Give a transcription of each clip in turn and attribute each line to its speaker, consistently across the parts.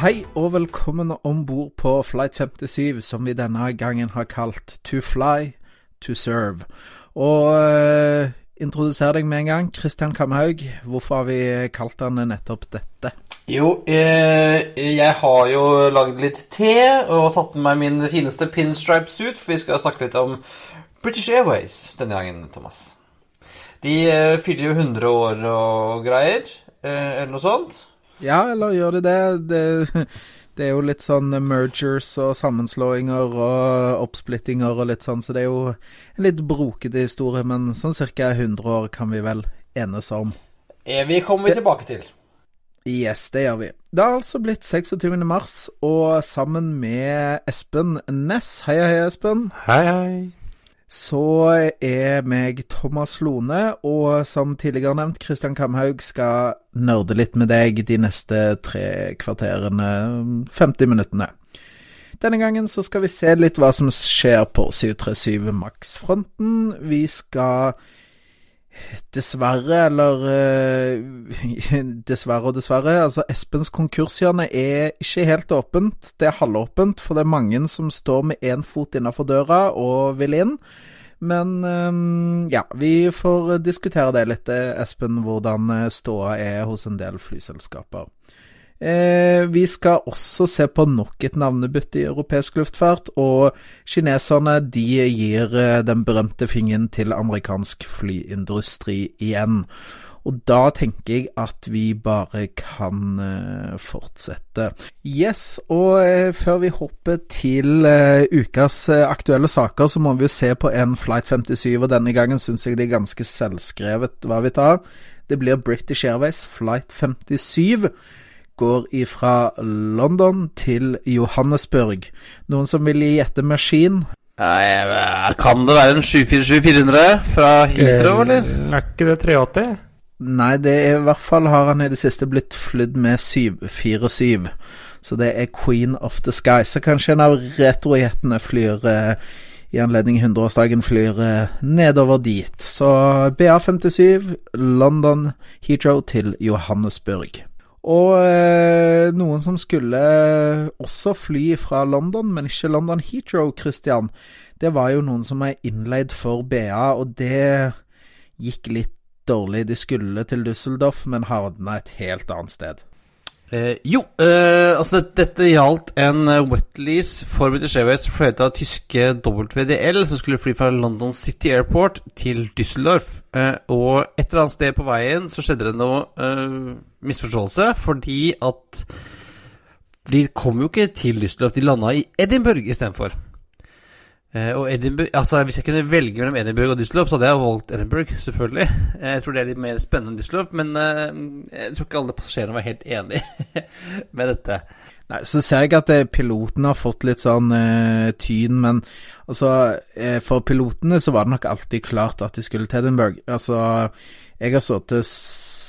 Speaker 1: Hei og velkommen om bord på Flight 57, som vi denne gangen har kalt To fly, to serve. Og uh, introduser deg med en gang. Kristian Kamhaug, hvorfor har vi kalt den nettopp dette?
Speaker 2: Jo, eh, jeg har jo lagd litt te og tatt med meg min fineste pinstripe-suit, for vi skal snakke litt om British Airways denne gangen, Thomas. De eh, fyller jo 100 år og greier, eh, eller noe sånt.
Speaker 1: Ja, eller gjør de det? det? Det er jo litt sånn mergers og sammenslåinger og oppsplittinger og litt sånn, så det er jo en litt brokete historie, men sånn ca. 100 år kan vi vel enes om.
Speaker 2: Evig kommer vi tilbake til.
Speaker 1: Yes, det gjør vi. Det har altså blitt 26. mars, og sammen med Espen Ness Hei, hei, Espen.
Speaker 3: Hei, hei.
Speaker 1: Så er meg Thomas Lone, og som tidligere nevnt, Kristian Kamhaug skal nerde litt med deg de neste tre kvarterene, 50 minuttene. Denne gangen så skal vi se litt hva som skjer på 737 Max-fronten. Vi skal Dessverre, eller uh, Dessverre og dessverre. Altså, Espens konkurshjørne er ikke helt åpent. Det er halvåpent, for det er mange som står med én fot innafor døra og vil inn. Men um, ja, vi får diskutere det litt, Espen, hvordan ståa er hos en del flyselskaper. Eh, vi skal også se på nok et navnebytte i europeisk luftfart, og kineserne de gir eh, den berømte fingeren til amerikansk flyindustri igjen. Og da tenker jeg at vi bare kan uh, fortsette. Yes, og uh, før vi hopper til uh, ukas aktuelle saker, så må vi jo se på en Flight 57, og denne gangen syns jeg det er ganske selvskrevet hva vi tar. Det blir British Airways Flight 57 går ifra London til Johannesburg. Noen som vil gjette maskin?
Speaker 2: Kan det være en 747-400 fra Heathrow, eller?
Speaker 3: Er ikke det 380?
Speaker 1: Nei, det er i hvert fall har han i det siste blitt flydd med 747. Så det er Queen of the Sky. Så kanskje en av retrojetene flyr eh, i anledning 100-årsdagen flyr eh, nedover dit. Så BA57, London, Heathrow til Johannesburg. Og eh, noen som skulle også fly fra London, men ikke London Heathrow, Christian, det var jo noen som er innleid for BA, og det gikk litt dårlig. De skulle til Düsseldorf, men havna et helt annet sted.
Speaker 2: Eh, jo, eh, altså dette gjaldt en uh, wetlease for British Airways fløyet av tyske WDL, som skulle fly fra London City Airport til Düsseldorf. Eh, og et eller annet sted på veien så skjedde det noe eh, misforståelse, fordi at De kom jo ikke til Düsseldorf, de landa i Edinburgh istedenfor. Uh, og Edinburgh, altså Hvis jeg kunne velge mellom Edinburgh og Düsseldorf, så hadde jeg valgt Edinburgh, selvfølgelig. Uh, jeg tror det er litt mer spennende enn Düsseldorf, men uh, jeg tror ikke alle passasjerene var helt enig med dette.
Speaker 1: Nei, Så ser jeg at piloten har fått litt sånn tyn, men altså For pilotene så var det nok alltid klart at de skulle til Edinburgh. Altså, jeg har sittet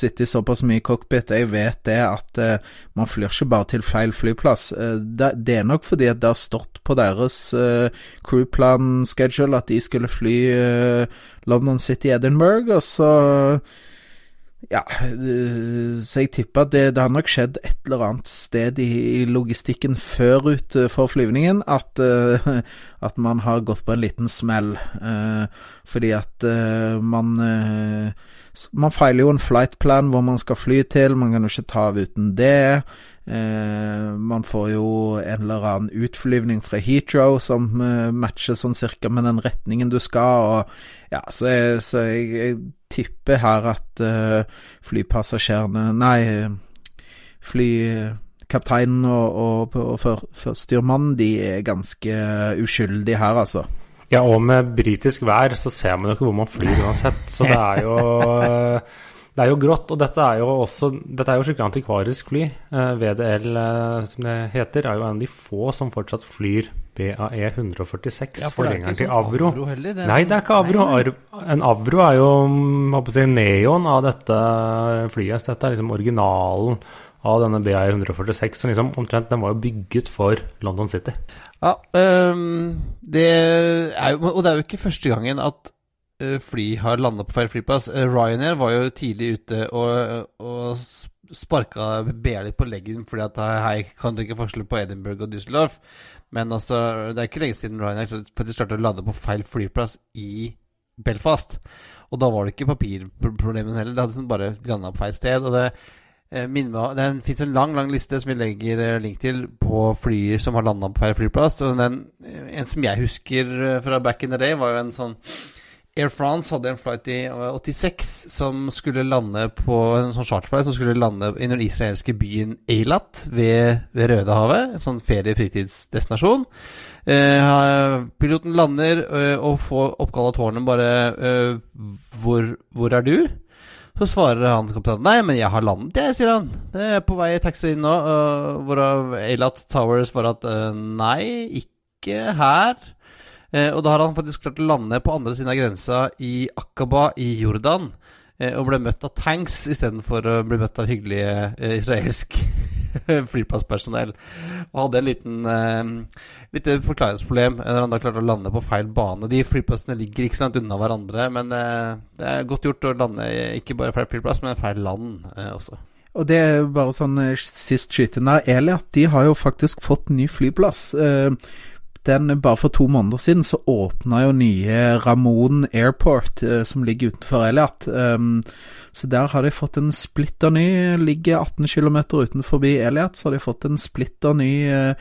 Speaker 1: sittet såpass mye cockpit, jeg vet det at uh, man flyr ikke bare til feil flyplass. Uh, det, det, er nok fordi at det har stått på deres uh, crewplan schedule at de skulle fly London City Edinburgh, og så ja, så jeg tipper at det, det, har nok skjedd et eller annet sted i, i logistikken før ut for flyvningen at, uh, at man har gått på en liten smell. Uh, fordi at man Man feiler jo en flightplan hvor man skal fly til, man kan jo ikke ta av uten det. man får jo en eller annen utflyvning fra Heathrow som matcher sånn cirka med den retningen du skal, og ja, så, så jeg, jeg tipper her at uh, flypassasjerene Nei, flykapteinen og, og, og førstestyrmannen de er ganske uskyldige her, altså.
Speaker 3: Ja, og med britisk vær så ser man jo ikke hvor man flyr uansett. Så det er jo Det er jo grått, og dette er jo også Dette er jo skikkelig antikvarisk fly. Eh, VDL, eh, som det heter, er jo en av de få som fortsatt flyr BAE 146, forgjengeren til Avro.
Speaker 2: heller. Det er
Speaker 3: Nei,
Speaker 2: sånn-
Speaker 3: det er ikke Avro.
Speaker 2: Nei, nei.
Speaker 3: En Avro er jo håper si, neon av dette flyet. Så dette er liksom originalen av denne BAE 146. Som liksom omtrent den var jo bygget for London City.
Speaker 2: Ja, um, det er jo, og det er jo ikke første gangen at øh, fly har landa på feil flyplass. Eh, Ryanair var jo tidlig ute og, og s- sparka BA litt på leggen fordi at hei, kan dere ikke forskjell på Edinburgh og Düsseldorf? Men altså, det er ikke lenge siden Ryanair faktisk klarte å lande på feil flyplass i Belfast. Og da var det ikke papirproblemen heller, det hadde sånn bare landa på feil sted. Og det eh, minner Det fins en lang lang liste som vi legger eh, link til på flyer som har landa på feil flyplass. Og den, eh, en som jeg husker fra back in the day, var jo en sånn Air France hadde en flight i eh, 86 som skulle lande på en sånn charterflight som skulle lande i den israelske byen Eilat ved, ved Rødehavet. En sånn ferie-fritidsdestinasjon. Eh, piloten lander eh, og får oppkall av tårnet bare eh, hvor, 'Hvor er du?' Så svarer han kapteinen 'Nei, men jeg har landet, jeg', sier han. 'Det er på vei i taxi inn nå'. Uh, hvorav Eilat Towers svarer at eh, 'nei, ikke her'. Eh, og da har han faktisk klart å lande på andre siden av grensa i Akaba i Jordan. eh, og ble møtt av tanks istedenfor å bli møtt av hyggelige eh, israelsk flyplasspersonell. Og hadde en liten eh, lite forklaringsproblem når han da klarte å lande på feil bane. De flyplassene ligger ikke så langt unna hverandre, men eh, det er godt gjort å lande ikke bare feil flyplass, men feil land eh, også.
Speaker 1: Og det er bare sånn sist skyting der. Eliat de har jo faktisk fått ny flyplass. Den, bare for to måneder siden så åpna jo nye Ramon Airport, eh, som ligger utenfor Eliat. Um, så der har de fått en splitter ny Ligger 18 km utenfor Eliat, så har de fått en splitter ny eh,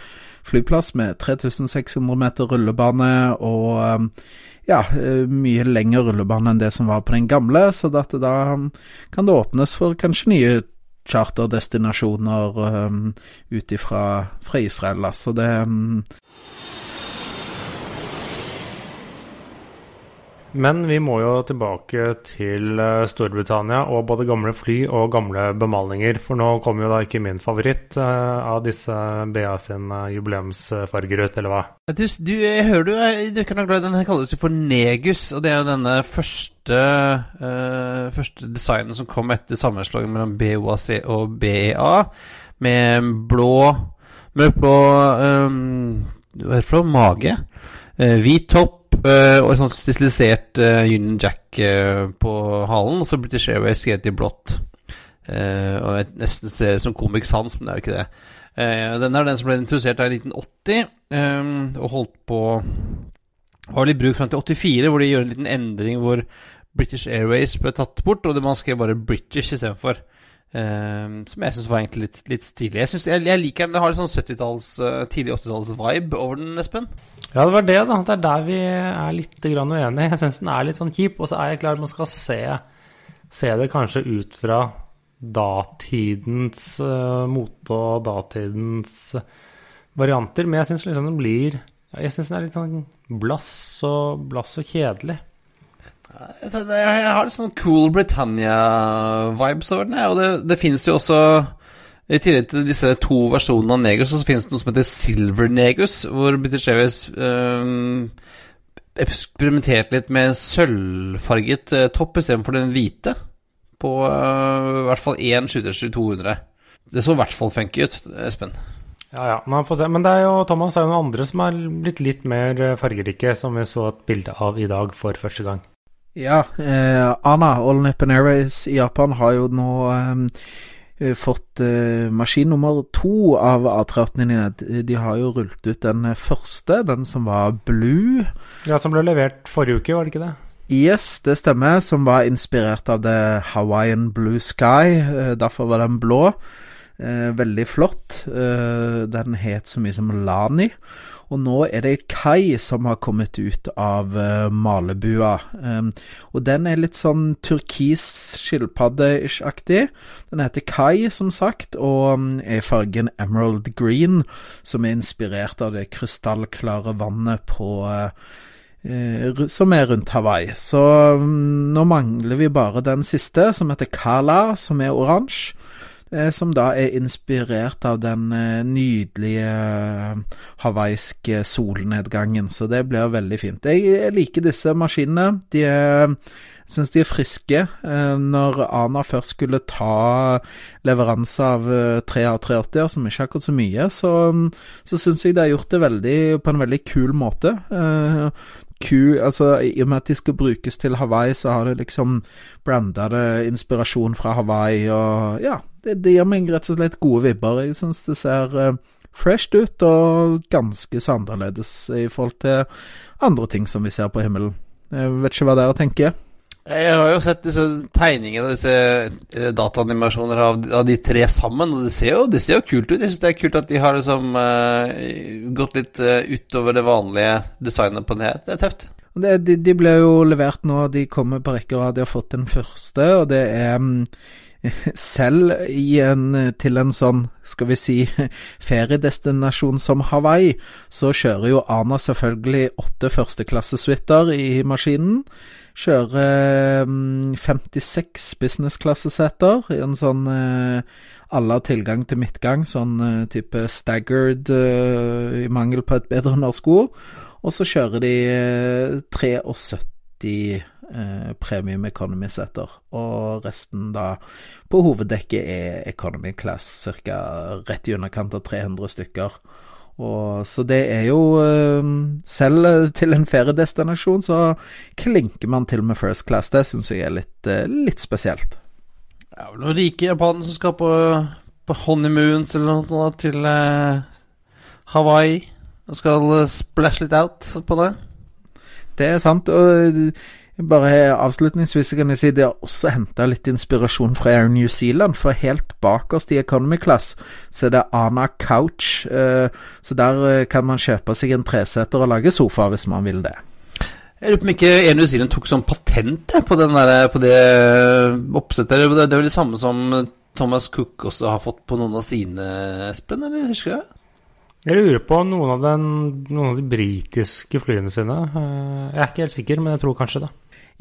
Speaker 1: flyplass med 3600 meter rullebane og um, ja, eh, mye lengre rullebane enn det som var på den gamle, så da um, kan det åpnes for kanskje nye charterdestinasjoner um, ut fra Israel. da. Så det
Speaker 3: Men vi må jo tilbake til eh, Storbritannia og både gamle fly og gamle bemalninger. For nå kommer jo da ikke min favoritt eh, av disse BA sin eh, jubileumsfarger ut, eller hva?
Speaker 2: Du, du, jeg hører du er er glad i den. Den kalles jo for Negus, og det er jo denne første uh, Første designen som kom etter sammenslåingen mellom BOAC og BEA, med blå Med blå um, Hva heter det? Mage. Uh, hvit topp eh, og en sånn stilisert uh, Union Jack uh, på halen, og så British Airways skrevet i blått. Eh, og jeg nesten ser det som Comic Sans, men det er jo ikke det. Eh, denne er den som ble introdusert i 1980, eh, og holdt på vel i bruk fram til 84, hvor de gjør en liten endring hvor British Airways ble tatt bort, og det man skrev bare British istedenfor. Uh, som jeg syns var egentlig litt, litt stilig. Jeg, jeg, jeg liker den. Den har litt sånn 70-talls, eh, tidlig 80-talls-vibe over den, Espen.
Speaker 3: Ja, det var det, da. Det er der vi er litt grann uenige. Jeg syns den er litt sånn kjip, og så er jeg klar man skal se, se det kanskje ut fra datidens uh, mote og datidens eh, varianter. Men jeg syns liksom den blir Jeg syns den er litt sånn blass og, blass og kjedelig.
Speaker 2: Jeg, har litt sånn Cool Britannia-vibes over den. Og det, det finnes jo også I tillegg til disse to versjonene av Negus, så finnes det noe som heter Silver Negus, hvor British Airways um, eksperimenterte litt med sølvfarget uh, topp istedenfor den hvite. På uh, i hvert fall én 727-200. Det så i hvert fall funky ut, Espen.
Speaker 3: Ja, ja, man får se. Men det er jo Thomas er jo noen andre som er blitt litt mer eh, fargerike, som vi så et bilde av i dag for første gang.
Speaker 1: Ja, eh, Anna, All Nippon Airways i Japan har jo nå eh, fått eh, maskin nummer to av A380-ene. De, de har jo rullet ut den første, den som var blue.
Speaker 3: Ja, Som ble levert forrige uke, var det ikke det?
Speaker 1: Yes, det stemmer, som var inspirert av det Hawaiian Blue Sky. Eh, derfor var den blå. Eh, veldig flott. Eh, den het så mye som Lani. Og nå er det kai som har kommet ut av eh, malebua. Og den er litt sånn turkis skilpadde-ish-aktig. Den heter kai, som sagt, og um, er fargen emerald green, som er inspirert av det krystallklare vannet på uh, eh, som er rundt Hawaii. Så mm, nå mangler vi bare den siste, som heter Kala, som er oransje. Eh, som da er inspirert av den eh, nydelige eh, hawaiiske solnedgangen. Så det blir veldig fint. Jeg liker disse maskinene. De er syns de er friske. Når Ana først skulle ta leveranse av tre A380-er, som ikke er akkurat så mye, så, så syns jeg de har gjort det veldig, på en veldig kul måte. Q, altså I og med at de skal brukes til Hawaii, så har det liksom branda det inspirasjon fra Hawaii, og ja, det, det, gir meg rett og slett gode vibber. Jeg syns det ser uh, fresht ut og ganske så annerledes i forhold til andre ting som vi ser på himmelen. Jeg vet ikke hva dere tenker.
Speaker 2: Jeg har jo sett disse tegningene, og disse eh, dataanimasjoner av, de tre sammen, og det ser jo, det ser jo kult ut. Jeg syns det er kult at de har liksom uh, gått litt uh, utover det vanlige designet på det her. Det er tøft.
Speaker 1: Det, de, de, ble jo levert nå, de kommer på rekke og. De har fått den første, og det er um, selv en, til en sånn, skal vi si, feriedestinasjon som Hawaii, så kjører jo Ana selvfølgelig åtte førsteklassesuiter i maskinen. Kjører 56 mm, businessklasseseter i en sånn eh, Alle har tilgang til midtgang, sånn eh, type staggered, eh, i mangel på et bedre norsk ord. Og så kjører de 73 eh, premium economy-setter, og resten da på hoveddekket er economy class, ca. rett i underkant av 300 stykker. Og, så det er jo eh, Selv til en feriedestinasjon så klinker man til med first class. Det syns jeg er litt, eh, litt spesielt.
Speaker 2: Det er vel noen rike japanere som skal på, på honeymoons eller noe til eh, Hawaii og skal splash litt out på det.
Speaker 1: Det er sant. og bare avslutningsvis kan jeg si det har også henta litt inspirasjon fra Air New Zealand. For helt bakerst i Economy Class så er det Ana Couch. Eh, så der eh, kan man kjøpe seg en treseter og lage sofa hvis man vil det.
Speaker 2: Jeg lurer på om ikke Air New Zealand tok sånn patent på, der, på det oppsettet. Det er vel det samme som Thomas Cook også har fått på noen av sine, Espen, eller husker jeg?
Speaker 3: Jeg lurer på noen av, den, noen av de britiske flyene sine. Eh, jeg er ikke helt sikker, men jeg tror kanskje det.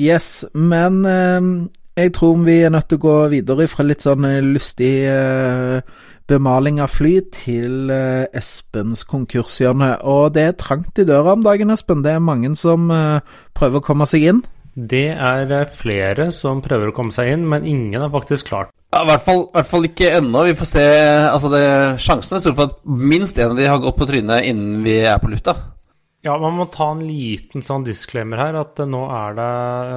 Speaker 1: Yes, men eh, jeg tror vi er nødt til å gå videre fra litt sånn eh, lystig bemaling av fly til Espens konkurshjørne. Og det er trangt i døra om dagen, Espen. Det er mange som prøver å komme seg inn.
Speaker 3: Det er flere som prøver å komme seg inn, men ingen har faktisk klart
Speaker 2: ja, I hvert fall, hvert fall ikke ennå. Vi får se. Altså det, Sjansen er stor for at minst en av de har gått på trynet innen vi er på lufta.
Speaker 3: Ja, man må ta en liten sånn disclaimer her, at nå er det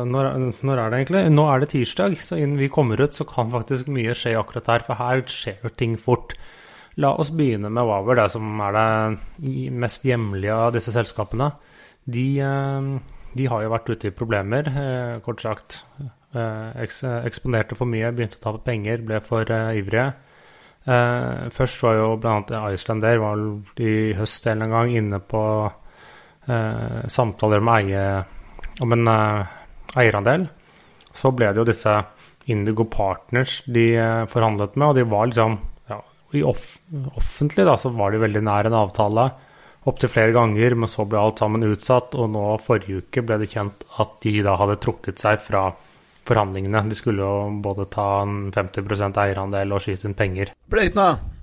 Speaker 3: Når, når er det egentlig? Nå er det tirsdag, så innen vi kommer ut, så kan faktisk mye skje akkurat her. For her skjer ting fort. La oss begynne med Waver, det som er det mest hjemlige av disse selskapene. De, eh, de har jo vært ute i problemer, eh, kort sagt. Eh, eksponerte for mye, begynte å tape penger, ble for ivrige. Først var jo bl.a. Iceland der, var i høst en gang inne på eh, samtaler om, eie, om en eh, eierandel, så ble det jo disse Indigo Partners de eh, forhandlet med, og de var liksom ja, off Offentlig da, så var de veldig nær en avtale opptil flere ganger, men så ble alt sammen utsatt, og nå forrige uke ble det kjent at de da hadde trukket seg fra forhandlingene. De skulle jo både ta en 50% eierandel og skyte inn penger.
Speaker 2: Ble det ikke noe?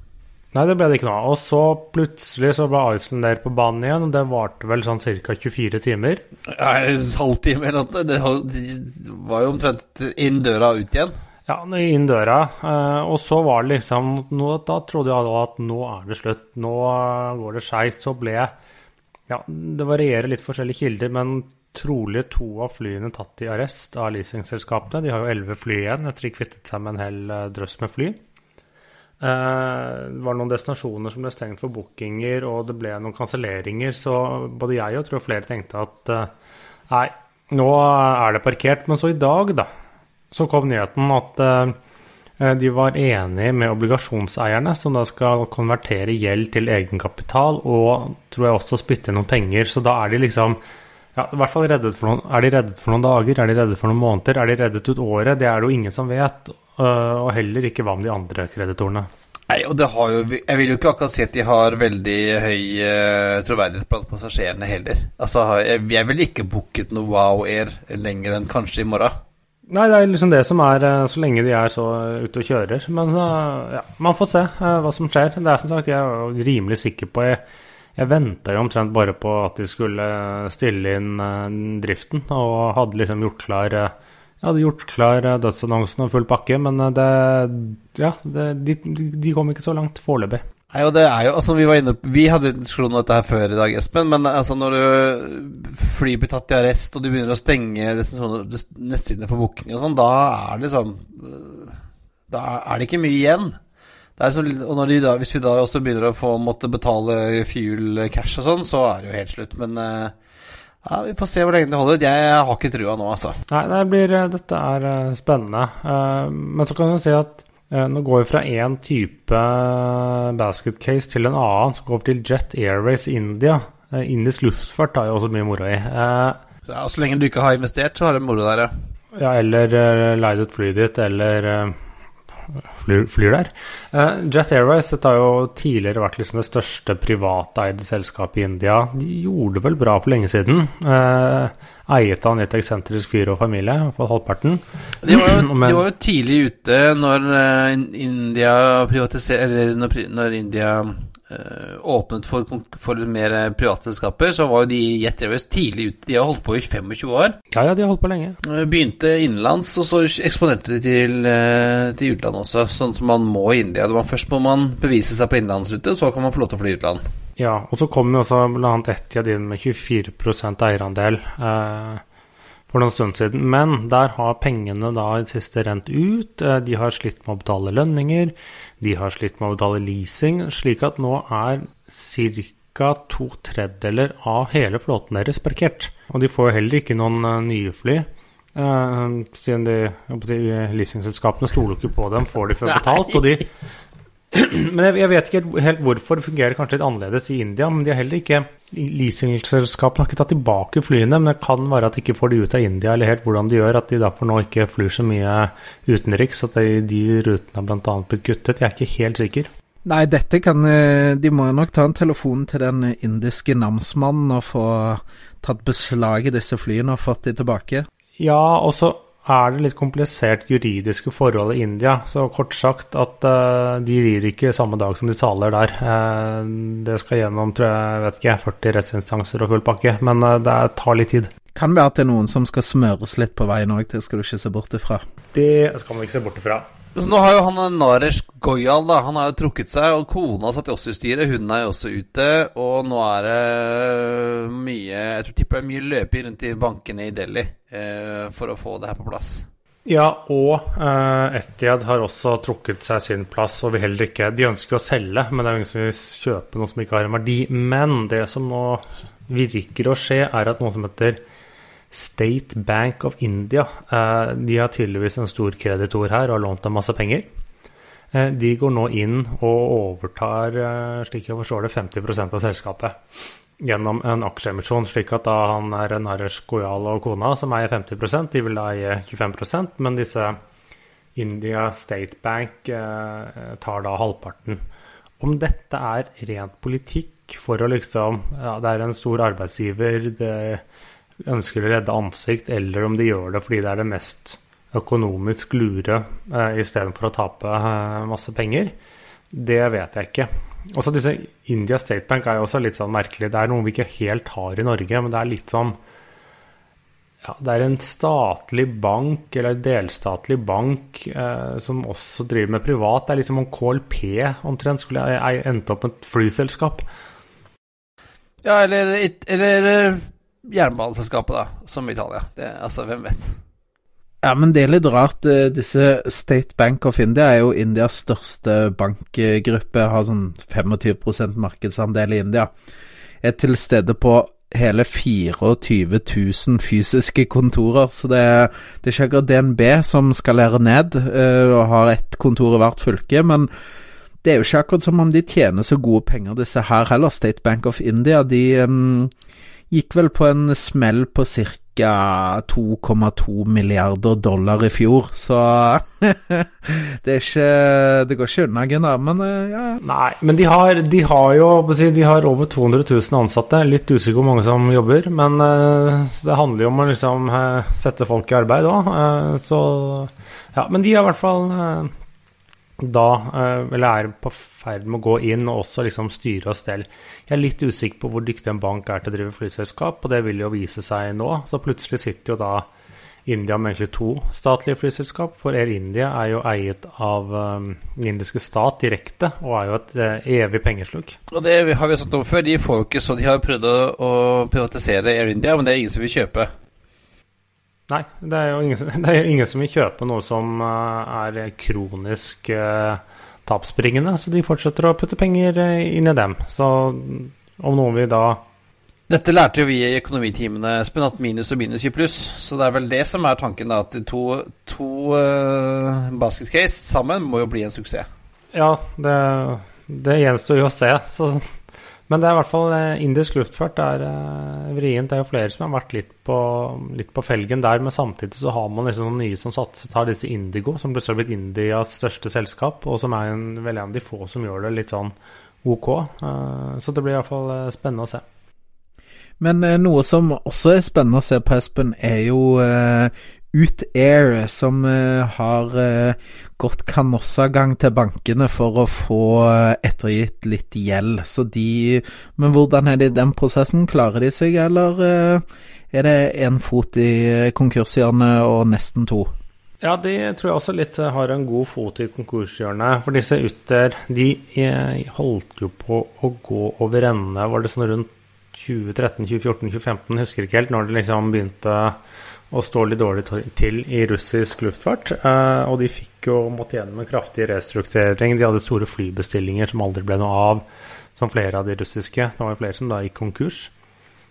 Speaker 3: Nei, det ble det ikke noe. Og så plutselig så ble Iceland der på banen igjen, og det varte vel sånn ca. 24 timer.
Speaker 2: Ja, en halvtime eller noe. Det var jo omtrent inn døra og ut igjen.
Speaker 3: Ja, inn døra. Eh, og så var det liksom nå, Da trodde jeg at nå er det slutt. Nå går det skeis. Så ble Ja, det varierer litt forskjellige kilder, men trolig to av flyene tatt i arrest av leasingselskapene. De har jo elleve fly igjen etter de kvittet seg med en hel eh, drøss med fly. Eh, det var noen destinasjoner som ble stengt for bookinger, og det ble noen kanselleringer. Så både jeg og tror flere tenkte at eh, nei, nå er det parkert. Men så i dag, da, så kom nyheten at eh, de var enige med obligasjonseierne, som da skal konvertere gjeld til egenkapital, og tror jeg også spytte inn noen penger. Så da er de liksom ja, i hvert fall reddet for noen, Er de reddet for noen dager? Er de reddet for noen måneder? Er de reddet ut året? Det er det jo ingen som vet. Øh, og heller ikke hva med de andre kreditorene.
Speaker 2: Nei, og det har jo Jeg vil jo ikke akkurat si at de har veldig høy uh, troverdighet blant passasjerene heller. Altså, jeg, jeg ville ikke booket noe Wow Air lenger enn kanskje i morgen.
Speaker 3: Nei, det er liksom det som er eh, så lenge de er så ute og kjører. Men uh, ja, man får se hva som skjer. Det er som sagt, jeg er rimelig sikker på Jeg, jeg venta jo omtrent bare på at de skulle stille inn driften, og hadde liksom gjort klar hadde gjort klar eh, dødsannonsen og full pakke, men eh, det Ja, det, de, de, kom ikke så langt foreløpig.
Speaker 2: Nei, og det er jo, altså Vi var inne, vi hadde en diskusjon om dette her før i dag, Espen. Men altså når du fly blir tatt i arrest, og du begynner å stenge nettsidene for booking og sånn, da er det liksom Da er det ikke mye igjen. Så, og de da, hvis vi da også begynner å få måtte betale fuel cash og sånn, så er det jo helt slutt. Men uh, ja, Vi får se hvor lenge det holder. Jeg har ikke trua nå, altså.
Speaker 3: Nei, det blir, dette er eh, spennende. Men så kan du si at nå går vi fra én type basket case til en annen, som går til Jet Airways India. Indisk luftfart har jo også mye moro i.
Speaker 2: Så, ja, så lenge du ikke har investert, så har du moro der, ja.
Speaker 3: Ja, eller leid ut flyet ditt, eller flyr, flyr der. Uh, Jet Airways dette har jo tidligere vært liksom det største privateide selskapet i India. De gjorde det vel bra for lenge siden. Uh, eiet av en litt eksentrisk fyr og familie, på halvparten.
Speaker 2: De var, jo, de var jo tidlig ute når uh, India privatiserer Eller når, når India Eh, åpnet for, for mer private selskaper, så var jo de Jet Airways tidlig ute. De har holdt på i 25 år.
Speaker 3: Ja, ja, de har holdt på lenge.
Speaker 2: Eh, begynte innenlands, og så eksponerte de til, eh, til utlandet også, sånn som man må i India. Først må man bevise seg på innenlandsrute, så kan man få lov til å fly utland.
Speaker 3: Ja, og så kom jo også bl.a. Etiad inn med 24 eierandel. Eh, for noen stund siden. Men der har pengene da i det siste rent ut. De har slitt med å betale lønninger. De har slitt med å betale leasing, slik at nå er ca. to tredjedeler av hele flåten deres parkert. Og de får jo heller ikke noen uh, nye fly. Uh, siden de, si, leasingselskapene stoler ikke på dem, får de før betalt. Og de men jeg, jeg, vet ikke helt hvorfor det fungerer kanskje litt annerledes i India. Men de har heller ikke Leasingselskapene har ikke tatt tilbake flyene, men det kan være at de ikke får de ut av India, eller helt hvordan de gjør, at de derfor nå ikke flyr så mye utenriks. At de, de rutene har bl.a. blitt kuttet. Jeg er ikke helt sikker.
Speaker 1: Nei, dette kan eh, De må nok ta en telefon til den indiske namsmannen og få tatt beslag i disse flyene og fått de tilbake.
Speaker 3: Ja, og så er det litt komplisert juridiske forhold i India. Så kort sagt at uh, de rir ikke samme dag som de saler der. Uh, det skal gjennom tror jeg, vet ikke, 40 rettsinstanser og full pakke, men uh, det tar litt tid.
Speaker 1: Kan være at det er noen som skal smøres litt på veien òg, det skal du ikke se bort ifra.
Speaker 3: Det skal man ikke se bort ifra.
Speaker 2: Så nå har jo han Naresh Goyal da, han har jo trukket seg, og kona satt jo også i styret. Hun er jo også ute, og nå er det mye Jeg tror tipper det er mye løping rundt i bankene i Delhi eh, for å få det her på plass.
Speaker 3: Ja, og eh, Etiad har også trukket seg sin plass og vil heller ikke De ønsker jo å selge, men det er jo ingen som vil kjøpe noe som ikke har en verdi. Men det som nå virker å skje, er at noe som heter State Bank of India. Eh, de har tydeligvis en stor kreditor her og har lånt dem masse penger. Eh, de går nå inn og overtar, eh, slik jeg forstår det, 50% av selskapet gjennom en aksjeemisjon, slik at da han er Naresh Goyal og kona som eier 50% de vil da eie 25% men disse India State Bank tar da halvparten. Om dette er rent politikk for å liksom Ja, det er en stor arbeidsgiver, det ønsker å redde ansikt, eller om de gjør det fordi det er det mest økonomisk lure eh, istedenfor å tape eh, masse penger, det vet jeg ikke. Også disse India State Bank er jo også litt sånn merkelig. Det er noe vi ikke helt har i Norge, men det er litt sånn ja, Det er en statlig bank, eller delstatlig bank, eh, som også driver med privat. Det er liksom om KLP omtrent skulle endt opp med et flyselskap.
Speaker 2: Ja, eller, eller jernbaneselskapet, da, som Italia. Det, altså, hvem vet?
Speaker 1: Ja, men det er litt rart. Eh, disse State Bank of India er jo Indias største bankgruppe. Har sånn 25% markedsandel i India. Er til stede på hele 24 000 fysiske kontorer. Så det, det er ikke akkurat DNB som skalerer ned uh, og har ett kontor i hvert fylke. Men det er jo ikke akkurat som om de tjener så gode penger, disse her heller. State Bank of India, de um, gikk vel på en smell på ca. 2,2 milliarder dollar i fjor, så det er ikke Det går ikke unna, Gunnar, men eh, ja.
Speaker 3: Nei, men de har, de har jo De har over 200 000 ansatte. Litt usikker hvor mange som jobber, men det handler jo om å liksom sette folk i arbeid òg. Så ja, men de har i hvert fall da Eller er på ferd med å gå inn og også liksom styre og stelle. Jeg er litt usikker på hvor dyktig en bank er til å drive flyselskap, og det vil jo vise seg nå. Så plutselig sitter jo da India med egentlig to statlige flyselskap, for Air India er jo eiet av den indiske stat direkte, og er jo et uh, evig pengesluk.
Speaker 2: Og det har vi sagt om før, de får jo ikke så De har prøvd å privatisere Air India, men det er ingen som vil kjøpe.
Speaker 3: Nei, det er jo ingen, det er ingen som vil kjøpe noe som uh, er kronisk uh, tapsbringende, så de fortsetter å putte penger uh, inn i dem. Så om noen vil da
Speaker 2: Dette lærte jo vi i økonomitimene, Espen, at minus og minus gir pluss. Så det er vel det som er tanken, da. At de to, to uh, basketcase sammen må jo bli en suksess.
Speaker 3: Ja, det, det gjenstår jo å se. Så men det er i hvert fall eh, indisk luftfart er eh, vrient. Det er jo flere som har vært litt på, litt på, felgen der, men samtidig så har man liksom noen nye som satser, tar disse Indigo, som plutselig har blitt Indias største selskap, og som er en, vel en av de få som gjør det litt sånn OK. Eh, så det blir i hvert fall spennende å se.
Speaker 1: Men noe som også er spennende å se på, Espen, er jo ut Air, som uh, har uh, gått kanossagang til bankene for å få uh, ettergitt litt gjeld. Så de Men hvordan er det i den prosessen? Klarer de seg, eller er det én fot i konkurshjørnet og nesten to?
Speaker 3: Ja, de tror jeg også litt har en god fot i konkurshjørnet. For disse Uter, de holdt jo på å gå over ende, var det sånn rundt 2013, 2014, 2015, husker ikke helt, når det liksom begynte og står litt dårlig til i russisk luftfart. Eh, og de fikk jo måtte gjennom en kraftig restrukturering. De hadde store flybestillinger som aldri ble noe av, som flere av de russiske. Det var jo flere som da gikk konkurs.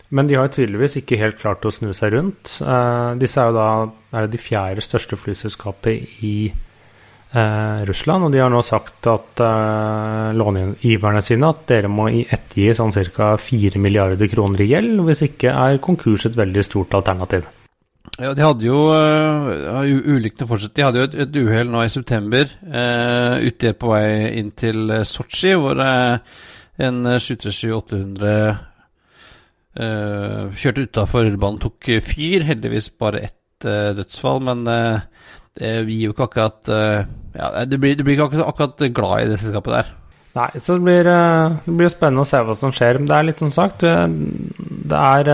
Speaker 3: Men de har jo tydeligvis ikke helt klart å snu seg rundt. Eh, disse er jo da er det de fjerde største flyselskapet i eh, Russland, og de har nå sagt at eh, långiverne sine at dere må ettergi sånn ca. 4 milliarder kroner i gjeld. Hvis ikke er konkurs et veldig stort alternativ.
Speaker 2: Ja, de hadde jo uh, Ulykkene fortsatte. De hadde jo et, et uhell nå i september uh, ute på vei inn til uh, Sotsji, hvor uh, en 737-800 uh, kjørte utafor rullebanen, tok fyr. Heldigvis bare ett uh, dødsfall, men det gir jo ikke akkurat Ja, det blir, det blir ikke akkurat, glad i det selskapet der.
Speaker 3: Nei, så det blir, det blir spennende å se hva som skjer. Men det er litt som sagt, det er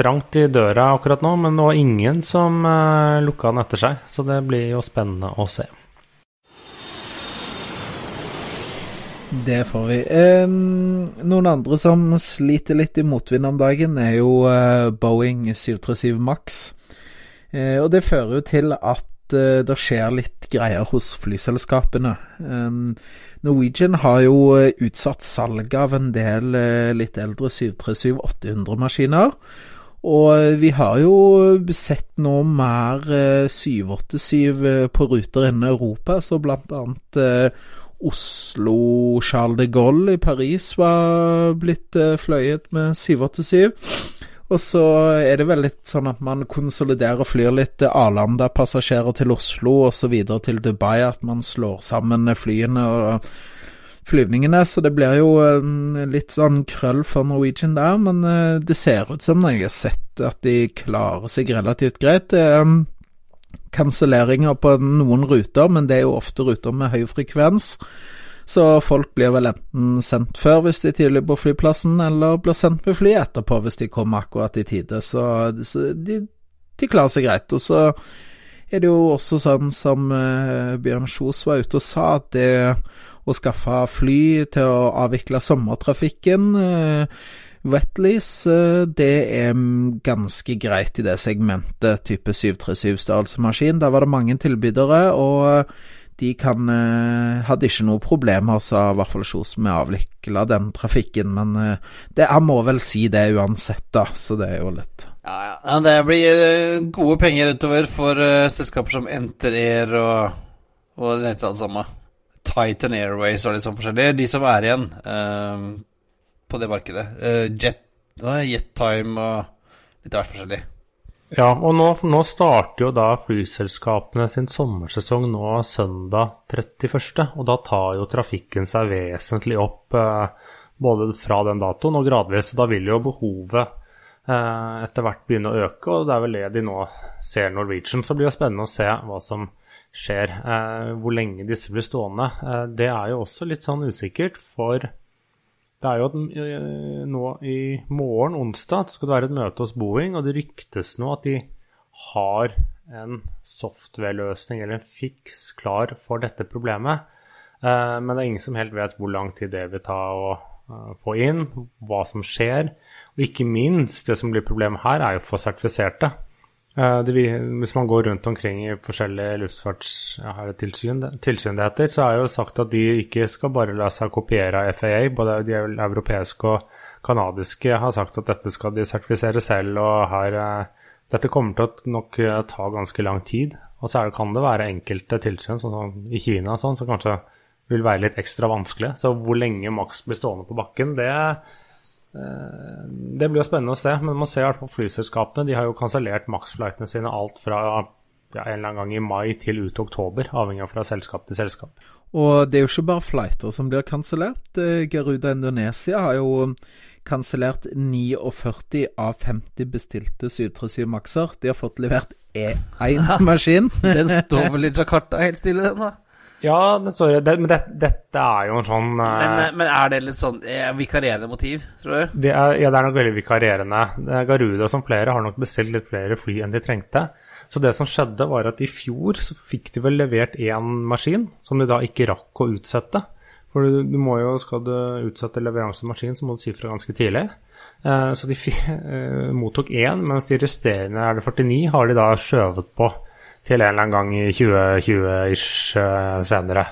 Speaker 3: trangt i døra akkurat nå, men det var ingen som uh, lukka den etter seg. Så det blir jo spennende å se.
Speaker 1: Det får vi. Eh, noen andre som sliter litt i motvind om dagen, er jo eh, Boeing 737 Max. Eh, og det fører jo til at eh, det skjer litt greier hos flyselskapene. Norwegian har jo eh, utsatt salget av en del litt eldre 737-800-maskiner. Og vi har jo sett nå mer 787 eh, eh, på ruter innen Europa, så blant annet eh, Oslo Charles de Gaulle i Paris var blitt fløyet med 787. Og så er det vel litt sånn at man konsoliderer og flyr litt Arlanda-passasjerer til Oslo videre til Dubai, at man slår sammen flyene. og flyvningene, så det blir jo litt sånn krøll for Norwegian der. Men eh, det ser ut som jeg har sett at de klarer seg relativt greit. Det er kanselleringer på noen ruter, men det er jo ofte ruter med høy frekvens. Så folk blir vel enten sendt før hvis de er tidlig på flyplassen, eller blir sendt med fly etterpå hvis de kommer akkurat i tide. Så, de, de klarer seg greit. Og så er det jo også sånn som uh, Bjørn Kjos var ute og sa, at det å skaffe fly til å avvikle sommertrafikken. Wetleys, eh, det er ganske greit i det segmentet, type 737-størrelsesmaskin. Da var det mange tilbydere, og de kan, eh, hadde ikke noe problemer, sa i hvert fall Kjos, med å avvikle den trafikken. Men det, han må vel si det uansett, da, så det er jo litt
Speaker 2: Ja, ja. Det blir gode penger utover for selskaper som Enter Air og, og det heter alt samme. Titan Airways og litt sånn forskjellig. De som er igjen uh, på det markedet. Uh, Jet, uh, Jettime og litt av hvert forskjellig.
Speaker 3: Ja, og nå, nå, starter jo da flyselskapene sin sommersesong nå søndag 31. Og da tar jo trafikken seg vesentlig opp eh, både fra den datoen og gradvis. og Da vil jo behovet eh, etter hvert begynne å øke, og det er vel det de nå ser Norwegian. Så blir det spennende å se hva som skjer. Eh, hvor lenge disse blir stående. Eh, det er jo også litt sånn usikkert, for det er jo at eh, nå i morgen, onsdag, skal det være et møte hos Boeing, og det ryktes nå at de har en software-løsning eller en fiks klar for dette problemet. Men det er ingen som helt vet hvor lang tid det vil ta å få inn, hva som skjer. Og ikke minst, det som blir problemet her, er jo få sertifiserte. Uh, det, hvis man går rundt omkring i forskjellige luftfartstilsyn, tilsyn det heter, så er jo sagt at de ikke skal bare la seg kopiere av FAA. Både de europeiske og kanadiske har sagt at dette skal de sertifisere selv. og her, uh, Dette kommer til å nok ta ganske lang tid. Og så det, kan det være enkelte tilsyn, sånn som i Kina, sånn, som kanskje vil være litt ekstra vanskelig. Så hvor lenge maks blir stående på bakken, det Eh, det blir jo spennende å se, men man ser i hvert fall flyselskapene. De har jo kansellert Max-flightene sine alt fra ja, en eller annen gang i mai til ut oktober, avhengig av fra selskap til selskap.
Speaker 1: Og det er jo ikke bare flighter som blir kansellert. Geruda Garuda Indonesia har jo kansellert 49 av 50 bestilte 737 Maxer. De har fått levert én maskin.
Speaker 2: den står vel i Jakarta helt stille, den da?
Speaker 3: Ja, det står, det, men det, dette er jo en sånn
Speaker 2: men, eh, men, er det litt sånn er vikarierende motiv, tror du?
Speaker 3: Det er, ja, det er nok veldig vikarierende. Garuda som flere har nok bestilt litt flere fly enn de trengte. Så det som skjedde, var at i fjor så fikk de vel levert én maskin, som de da ikke rakk å utsette. For du, du må jo, skal du utsette leveransemaskin, så må du si fra ganske tidlig. Eh, så de eh, mottok én, mens de resterende, er det 49, har de da skjøvet på til en eller annen gang i 2020-ish uh, senere.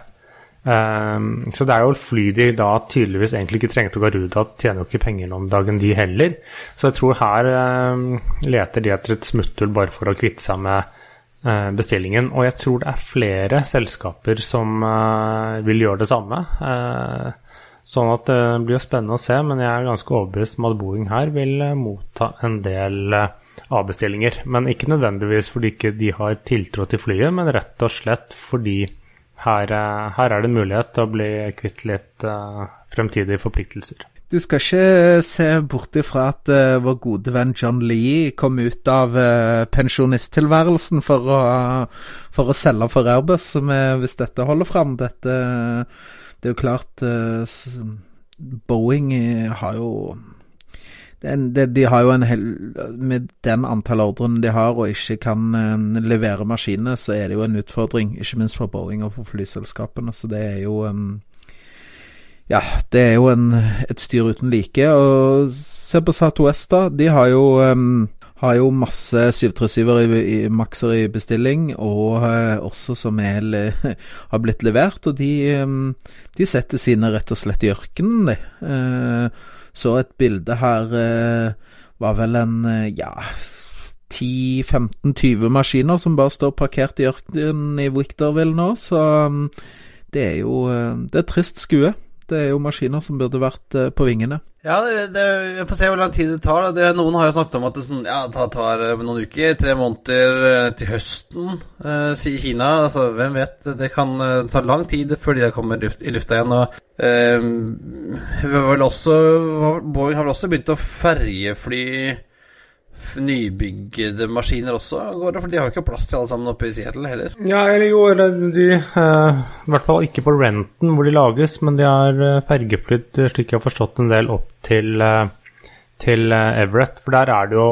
Speaker 3: Um, så det er jo fly de da tydeligvis egentlig ikke trengte ut av, tjener jo ikke penger om dagen, de heller. Så jeg tror her um, leter de etter et smutthull bare for å kvitte seg med uh, bestillingen. Og jeg tror det er flere selskaper som uh, vil gjøre det samme. Sånn at det blir jo spennende å se, men jeg er ganske overbevist om at Boeing her vil motta en del avbestillinger. Men ikke nødvendigvis fordi ikke de har tiltro til flyet, men rett og slett fordi her, eh, her er det mulighet til å bli kvitt litt uh, fremtidige forpliktelser.
Speaker 1: Du skal ikke se bort ifra at uh, vår gode venn John Lee kom ut av uh, pensjonisttilværelsen for å, for å selge for Airbus, hvis dette holder fram. Dette, det er jo klart Boeing har jo det, de, de har jo en hel Med den antall ordrene de har, og ikke kan uh, levere maskinene, så er det jo en utfordring. Ikke minst for Boeing og for flyselskapene. Så det er jo um, Ja, det er jo en, et styr uten like. Og se på Southwest, da. De har jo um, har jo masse 737-er i, i makser i bestilling, og uh, også som er, har blitt levert. Og de, um, de, setter sine rett og slett i ørkenen, de. Uh, så et bilde her eh, var vel en eh, ja 10-15-20 maskiner som bare står parkert i ørkenen i Victorville nå, så mm, det er jo eh, Det er trist skue. Det er jo maskiner som burde vært uh, på vingene.
Speaker 2: Ja, det, det, jeg får se hvor lang tid det tar. Det, noen har jo snakket om at det, sånn, ja, tar, tar noen uker, tre måneder til høsten, eh, sier Kina. Altså, hvem vet? Det kan ta lang tid før de kommer luft, i lufta igjen. Og vel også, Boeing har vel også begynt å ferjefly nybygde maskiner også, går det? For de har jo ikke plass til alle sammen oppe i Seattle heller.
Speaker 3: Ja, eller jo, de eh, I hvert fall ikke på renten hvor de lages, men de har uh, fergeflydd, slik jeg har forstått, en del opp til, uh, til Everett. For der er det jo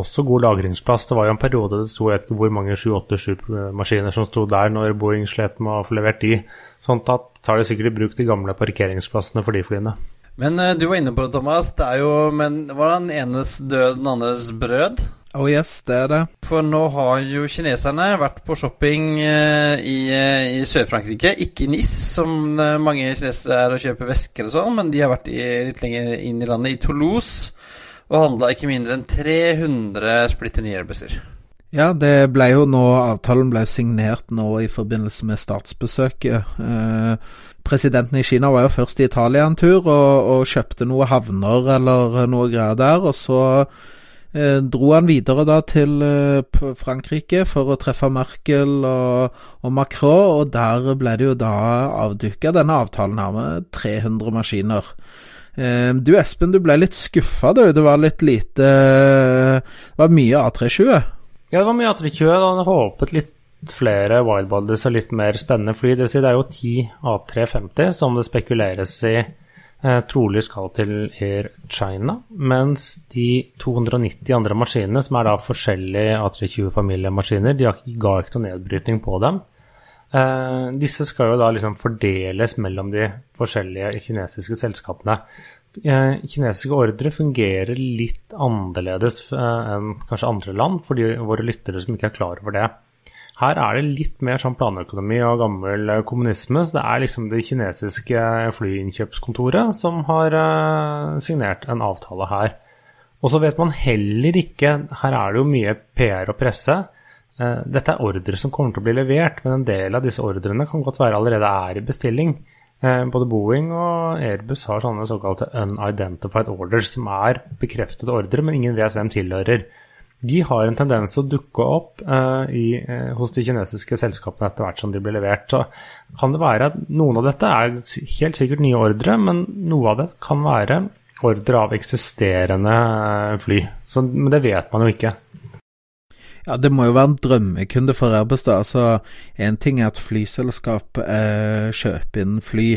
Speaker 3: også god lagringsplass. Det var jo en periode det sto jeg vet ikke hvor mange 787 maskiner som sto der når Boeing slet med å få levert de. Sånn at tar de sikkert i bruk de gamle parkeringsplassene for de flyene.
Speaker 2: Men uh, du var inne på det, Thomas. Det er jo Men var den enes død, den andres brød?
Speaker 1: Oh yes, det er det.
Speaker 2: For nå har jo kineserne vært på shopping uh, i, uh, i Sør-Frankrike. Ikke i NIS, som mange kinesere er og kjøper vesker og sånn, men de har vært i, litt lenger inn i landet, i Toulouse, og handla ikke mindre enn 300 splitter nye Airbuser.
Speaker 1: Ja, det ble jo nå Avtalen ble signert nå i forbindelse med statsbesøket. Eh, presidenten i Kina var jo først i Italia en tur og, og kjøpte noen havner eller noe greier der. Og så Eh, dro han videre da til eh, Frankrike for å treffe Merkel og, og, Macron, og der ble det jo da avduka denne avtalen her med 300 maskiner. Eh, du Espen, du ble litt skuffa du. Det var litt lite Det var mye A320?
Speaker 3: Ja, det var mye A320. Jeg hadde håpet litt flere wildbodies og litt mer spennende fly. Det vil si det er jo 10 A350 som det spekuleres i eh, trolig skal til Air China, mens de 290 andre maskinene, som er da forskjellige A320-familiemaskiner, de ga ikke noe nedbrytning på dem. Eh, disse skal jo da liksom fordeles mellom de forskjellige kinesiske selskapene. Eh, kinesiske ordre fungerer litt annerledes eh, enn kanskje andre land, for våre lyttere som ikke er klar over det. Her er det litt mer sånn planøkonomi og gammel eh, kommunisme. Så det er liksom det kinesiske flyinnkjøpskontoret som har uh, signert en avtale her. Og så vet man heller ikke Her er det jo mye PR og presse. Dette er ordre som kommer til å bli levert, men en del av disse ordrene kan godt være allerede er i bestilling. Både Boeing og Airbus har sånne såkalte unidentified orders, som er bekreftede ordre, men ingen vet hvem tilhører de har en tendens til å dukke opp uh, i, uh, hos de kinesiske selskapene etter hvert som de blir levert. Så kan det være at noen av dette er helt sikkert nye ordre, men noe av det kan være ordre av eksisterende uh, fly. Så, men det vet man jo ikke.
Speaker 1: Ja, det må jo være en drømmekunde for da. Altså, Én ting er at flyselskap eh, kjøper inn fly.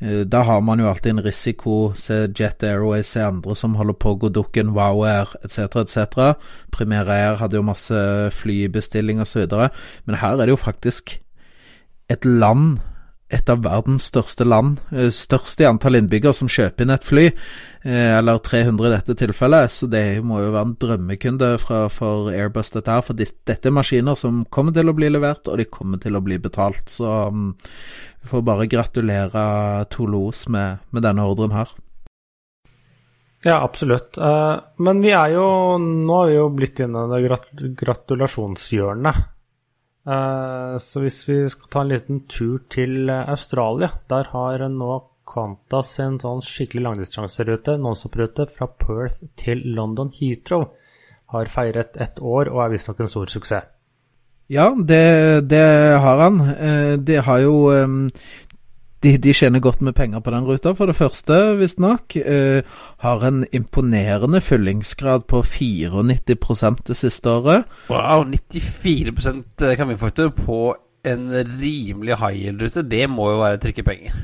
Speaker 1: Eh, da har man jo alltid en risiko. Se Jet Airways, se andre som holder på, å gå dukken, Wow Air etc., etc. Primera Air hadde jo masse flybestilling osv. Men her er det jo faktisk et land et av verdens største land, eh, størst i antall innbyggere, som kjøper inn et fly, eh, eller 300 i dette tilfellet. Så det må jo være en drømmekunde fra, for Airbus, dette her. For dette er maskiner som kommer til å bli levert, og de kommer til å bli betalt. Så um, vi får bare gratulere Toulouse med, med denne ordren her.
Speaker 3: Ja, absolutt. Uh, men vi er jo Nå har vi jo blitt inne i det gratulasjonshjørnet. Eh, så hvis vi skal ta en liten tur til eh, Australia, der har nå Qantas en sånn skikkelig langdistanserute, nonstop-rute, fra Perth til London Heathrow. Har feiret ett år og er visstnok en stor suksess.
Speaker 1: Ja, det, det har han. Eh, det har jo de, de, tjener godt med penger på den ruta. For det første, visstnok, eh, har en imponerende fyllingsgrad på 94 det siste året.
Speaker 2: Wow, 94 kan vi få til på en rimelig high yield-rute. Det må jo være trykke penger.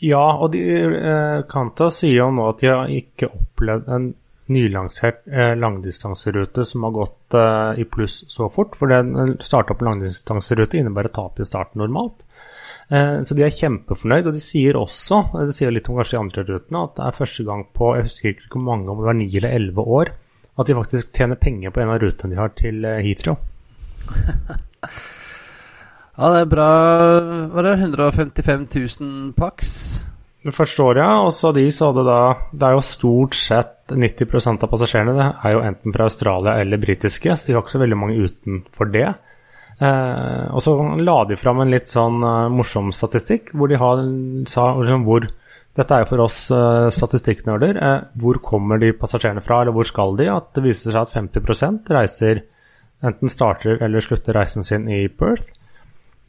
Speaker 3: Ja, og de, eh, Kanta sier jo nå at de har ikke opplevd en nylansert eh, langdistanserute som har gått eh, i pluss så fort. For den starta på langdistanserute innebærer tap i starten normalt. Eh, så de er kjempefornøyd, og de sier også, eh, det sier litt om kanskje de andre rutene, at det er første gang på jeg husker ikke hvor mange, om det var ni eller elleve år, at de faktisk tjener penger på en av rutene de har til eh, Heathrow.
Speaker 2: ja, det er bra. Var det 155 000 pax?
Speaker 3: Det første året, ja. Og så de så det da Det er jo stort sett 90% av passasjerene det er jo enten fra Australia eller britiske, så de har ikke så veldig mange utenfor det. Eh, og så la de fram en litt sånn uh, morsom statistikk, hvor de har, sa liksom, hvor Dette er jo for oss uh, statistikknerder. Uh, hvor kommer de passasjerene fra, eller hvor skal de? At det viser seg at 50% reiser enten starter eller slutter reisen sin i Perth.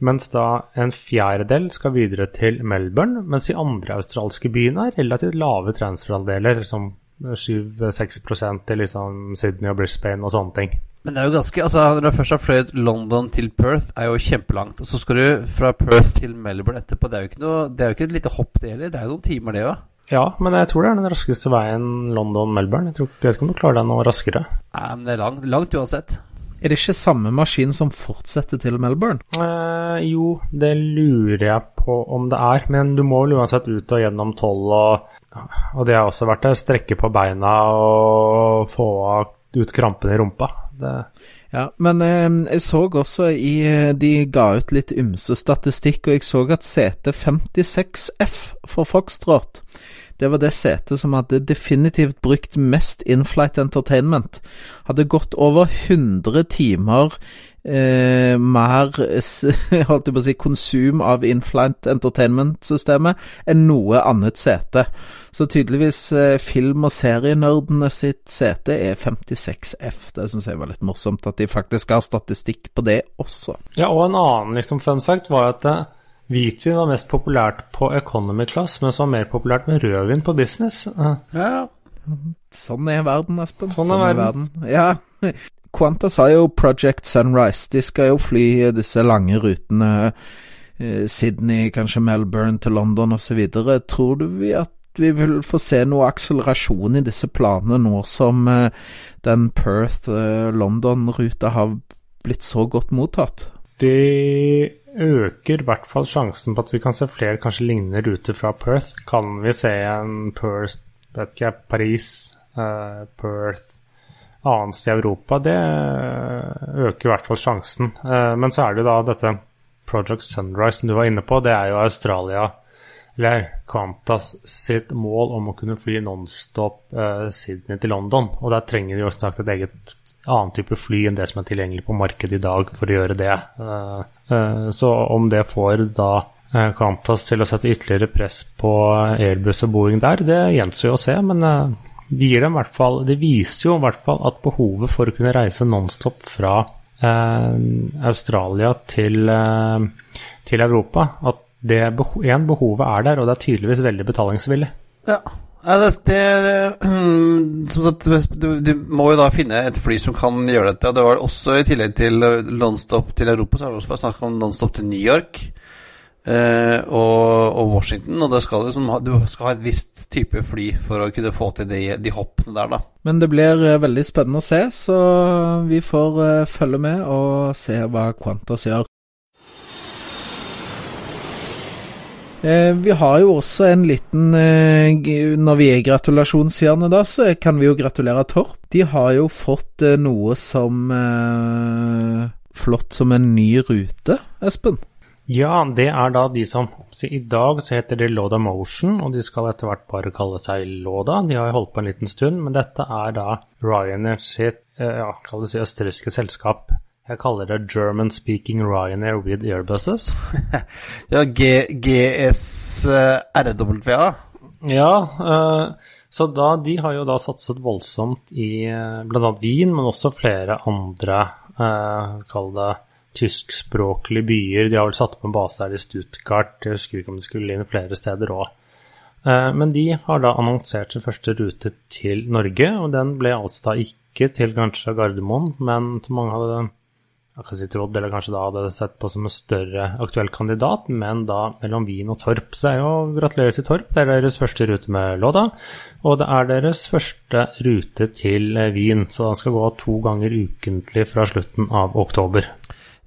Speaker 3: Mens da en fjerdedel skal videre til Melbourne, mens de andre australske byene er relativt lave transferandeler, som 7-6 til liksom Sydney og Brisbane og sånne ting.
Speaker 2: Men det er jo ganske Altså, når du først har fløyet London til Perth, er jo kjempelangt. Og så skal du fra Perth til Melbourne etterpå. Det er jo ikke, noe, det er jo ikke et lite hopp, det heller. Det er jo noen timer, det òg.
Speaker 3: Ja, men jeg tror det er den raskeste veien London-Melbourne. Jeg, tror, jeg vet ikke om du klarer deg noe raskere.
Speaker 2: Nei, men det er langt, langt uansett.
Speaker 1: Er det ikke samme maskin som fortsetter til Melbourne?
Speaker 3: Eh, jo, det lurer jeg på om det er. Men du må vel uansett ut og gjennom toll og Og det har også vært det. Strekke på beina og få ut krampene i rumpa. Det
Speaker 1: ja, men eh, jeg så også i eh, De ga ut litt ymse statistikk, og jeg så at CT56F for Foxtrot det var det setet som hadde definitivt brukt mest inflight entertainment. Hadde gått over 100 timer eh, mer holdt jeg på å si, konsum av Inflant Entertainment-systemet enn noe annet sete. Så tydeligvis eh, film- og serienerdene sitt sete er 56F. Det syns jeg var litt morsomt, at de faktisk har statistikk på det også.
Speaker 3: Ja, og en annen liksom, fun fact var at eh, hvitvin var mest populært på economy class, men det var mer populært med rødvin på business.
Speaker 2: Ja,
Speaker 1: Sånn er verden, Espen.
Speaker 3: Sånn er verden.
Speaker 1: Ja. Qantas har jo Project Sunrise. De skal jo fly disse lange rutene. eh, Sydney, kanskje Melbourne til London osv. Tror du vi at vi vil få se noe akselerasjon i disse planene nå som eh, den Perth-London-ruta har blitt så godt mottatt?
Speaker 3: Det øker i hvert fall sjansen på at vi kan se flere kanskje lignende ruter fra Perth. Kan vi se en Perth, vet ikke Paris, uh, Perth, annet sted i Europa? Det øker i hvert fall sjansen. Eh, men så er det da dette Project Sunrise som du var inne på. Det er jo Australia, eller Qantas sitt mål om å kunne fly nonstop eh, Sydney til London. Og der trenger de jo snart et eget annen type fly enn det som er tilgjengelig på markedet i dag for å gjøre det. Eh, eh, Så om det får da eh, Qantas til å sette ytterligere press på Airbus og Boeing der, det gjenstår jo å se. Men eh, det gir dem hvert fall Det viser jo i hvert fall at behovet for å kunne reise nonstop fra eh, Australia til, eh, til Europa At det beho en, behovet er der, og det er tydeligvis veldig betalingsvillig.
Speaker 2: Ja. Det, det mm, som sagt, du må jo da finne et fly som kan gjøre dette. Det var også i tillegg til eh, nonstop til Europa, så har det også vært snakk om nonstop til New York eh, og, og Washington. Og skal liksom, du skal ha et visst type fly for å kunne få til de, de hoppene der, da.
Speaker 1: Men det blir eh, veldig spennende å se, så vi får uh, følge med og se hva Qantas gjør. Uh, vi har jo også en liten Når vi er i gratulasjonshjørnet, da, så kan vi jo gratulere Torp. De har jo fått noe som Flott som en ny rute, Espen.
Speaker 3: Ja, det er da de som så I dag så heter de Loda Motion, og de skal etter hvert bare kalle seg Loda. De har jo holdt på en liten stund, men dette er da Ryanair sitt eh, ja, kall det si østerrikske selskap. Jeg kaller det German Speaking Ryanair with Airbuses.
Speaker 2: Ja, GSRWA.
Speaker 3: Ja, eh, så da, de har jo da satset voldsomt i eh, bl.a. Wien, men også flere andre, eh, kall det tyskspråklige byer. De har vel satt opp en base her i Stuttgart, jeg husker ikke om de skulle inn flere steder òg. Men de har da annonsert sin første rute til Norge, og den ble altså da ikke til kanskje Gardermoen, men som mange hadde jeg kan si trodd, eller kanskje da hadde sett på som en større aktuell kandidat, men da mellom Wien og Torp. Så er jo gratulerer til Torp, det er deres første rute med låda. Og det er deres første rute til eh, Wien, så den skal gå to ganger ukentlig fra slutten av oktober.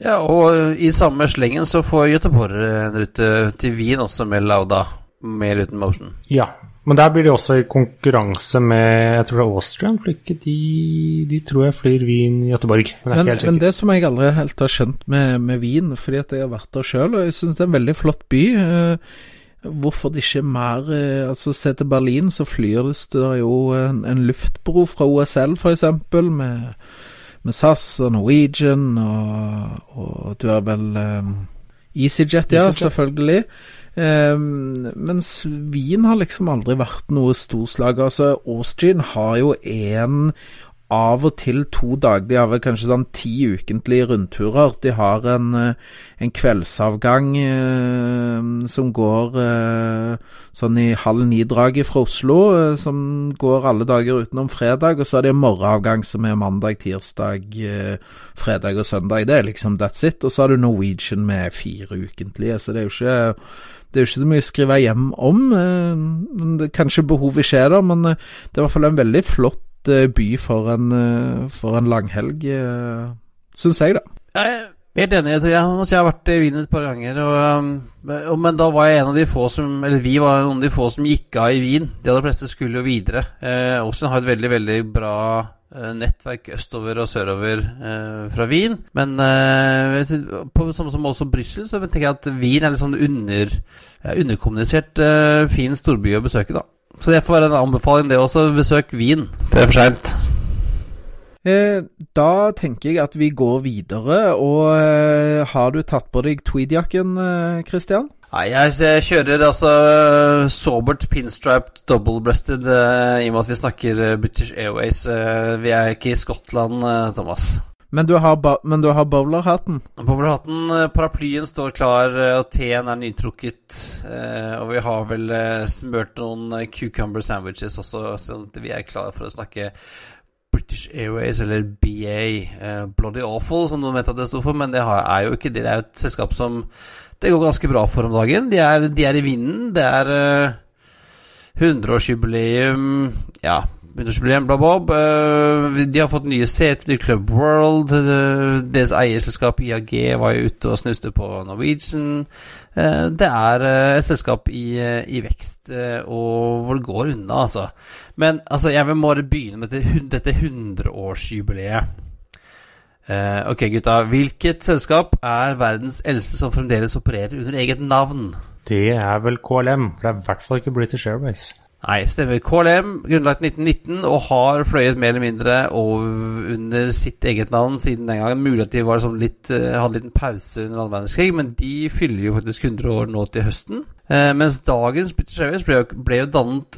Speaker 2: Ja, og i samme slengen så får Göteborg en rute til Wien også med Lauda, med Luton Motion.
Speaker 3: Ja, men der blir de også i konkurranse med jeg tror det er Austrian, for ikke de, de tror jeg flyr Wien-Göteborg. Men er
Speaker 1: Men, men det som jeg aldri helt har skjønt med, med Wien, fordi at jeg har vært der sjøl, og jeg syns det er en veldig flott by. eh, Hvorfor det ikke er mer eh, Altså, se til Berlin, så flyr det jo en, en luftbro fra OSL, f.eks., med, med SAS og Norwegian, og, og du har vel um, EasyJet, ja,
Speaker 3: EasyJet.
Speaker 1: selvfølgelig. Um, mens Wien har liksom aldri vært noe storslag. Altså, Austrian har jo én av og til to dager. De har vel kanskje sånn ti ukentlige rundturer. De har en, eh, en kveldsavgang eh, som går eh, sånn i halv ni-draget fra Oslo, eh, som går alle dager utenom fredag. Og så er det en morgenavgang som er mandag, tirsdag, eh, fredag og søndag. Det er liksom that's it. Og så har du Norwegian med fire ukentlige, så det er jo ikke det er jo ikke så mye å skrive hjem om. eh, kanskje behovet ikke er der, men det er i hvert fall en veldig flott eh, by for en, eh, for en langhelg, uh, syns jeg, da.
Speaker 2: Jeg er helt enig. Jeg, jeg, har vært i Wien et par ganger. Og, um, og, men da var jeg en av de få som Eller vi var noen av de få som gikk av i Wien. De aller fleste skulle jo videre. Eh, Austrian har et veldig, veldig bra eh, nettverk østover og sørover eh, fra Wien. Men eh, på samme som også Brussel, så tenker jeg at Wien er sånn under, underkommunisert eh, fin storby å besøke, da. Så det får være en anbefaling, det også. Besøk Wien før det er for seint.
Speaker 1: Eh, da tenker jeg at vi går videre, og eh, har du tatt på deg tweedjakken, eh, Christian?
Speaker 2: Nei, jeg, kjører altså sobert pinstriped double-breasted i og med at vi snakker British Airways. vi er ikke i Skottland, Thomas.
Speaker 1: Men du har, men du har bowlerhatten?
Speaker 2: Bowlerhatten, paraplyen står klar, og teen er nytrukket. og vi har vel smurt noen cucumber sandwiches også, sånn at vi er klare for å snakke British Airways, eller BA. Bloody Awful, som noen vet at det sto for, men det er jo ikke det. Det er jo et selskap som det går ganske bra for om dagen. De er, de er i vinden. Det er uh, 100-årsjubileum Ja, 100-årsjubileum, bla, bla. Uh, de har fått nye seter i Club World. Uh, deres eierselskap IAG var jo ute og snuste på Norwegian. Uh, det er et selskap i, i vekst, og hvor det går unna, altså. Men altså, jeg vil bare begynne med dette, hundreårsjubileet. 100-årsjubileet. Ok, gutta. Hvilket selskap er verdens eldste som fremdeles opererer under eget navn?
Speaker 3: Det er vel KLM. For det er i hvert fall ikke British Airways.
Speaker 2: Nei, stemmer. KLM, grunnlagt 1919, og har fløyet mer eller mindre under sitt eget navn siden den gangen. Mulig at de sånn litt, uh, hadde en liten pause under annen verdenskrig, men de fyller jo faktisk 100 år nå til høsten. Eh, mens dagens British Airways ble, ble jo dannet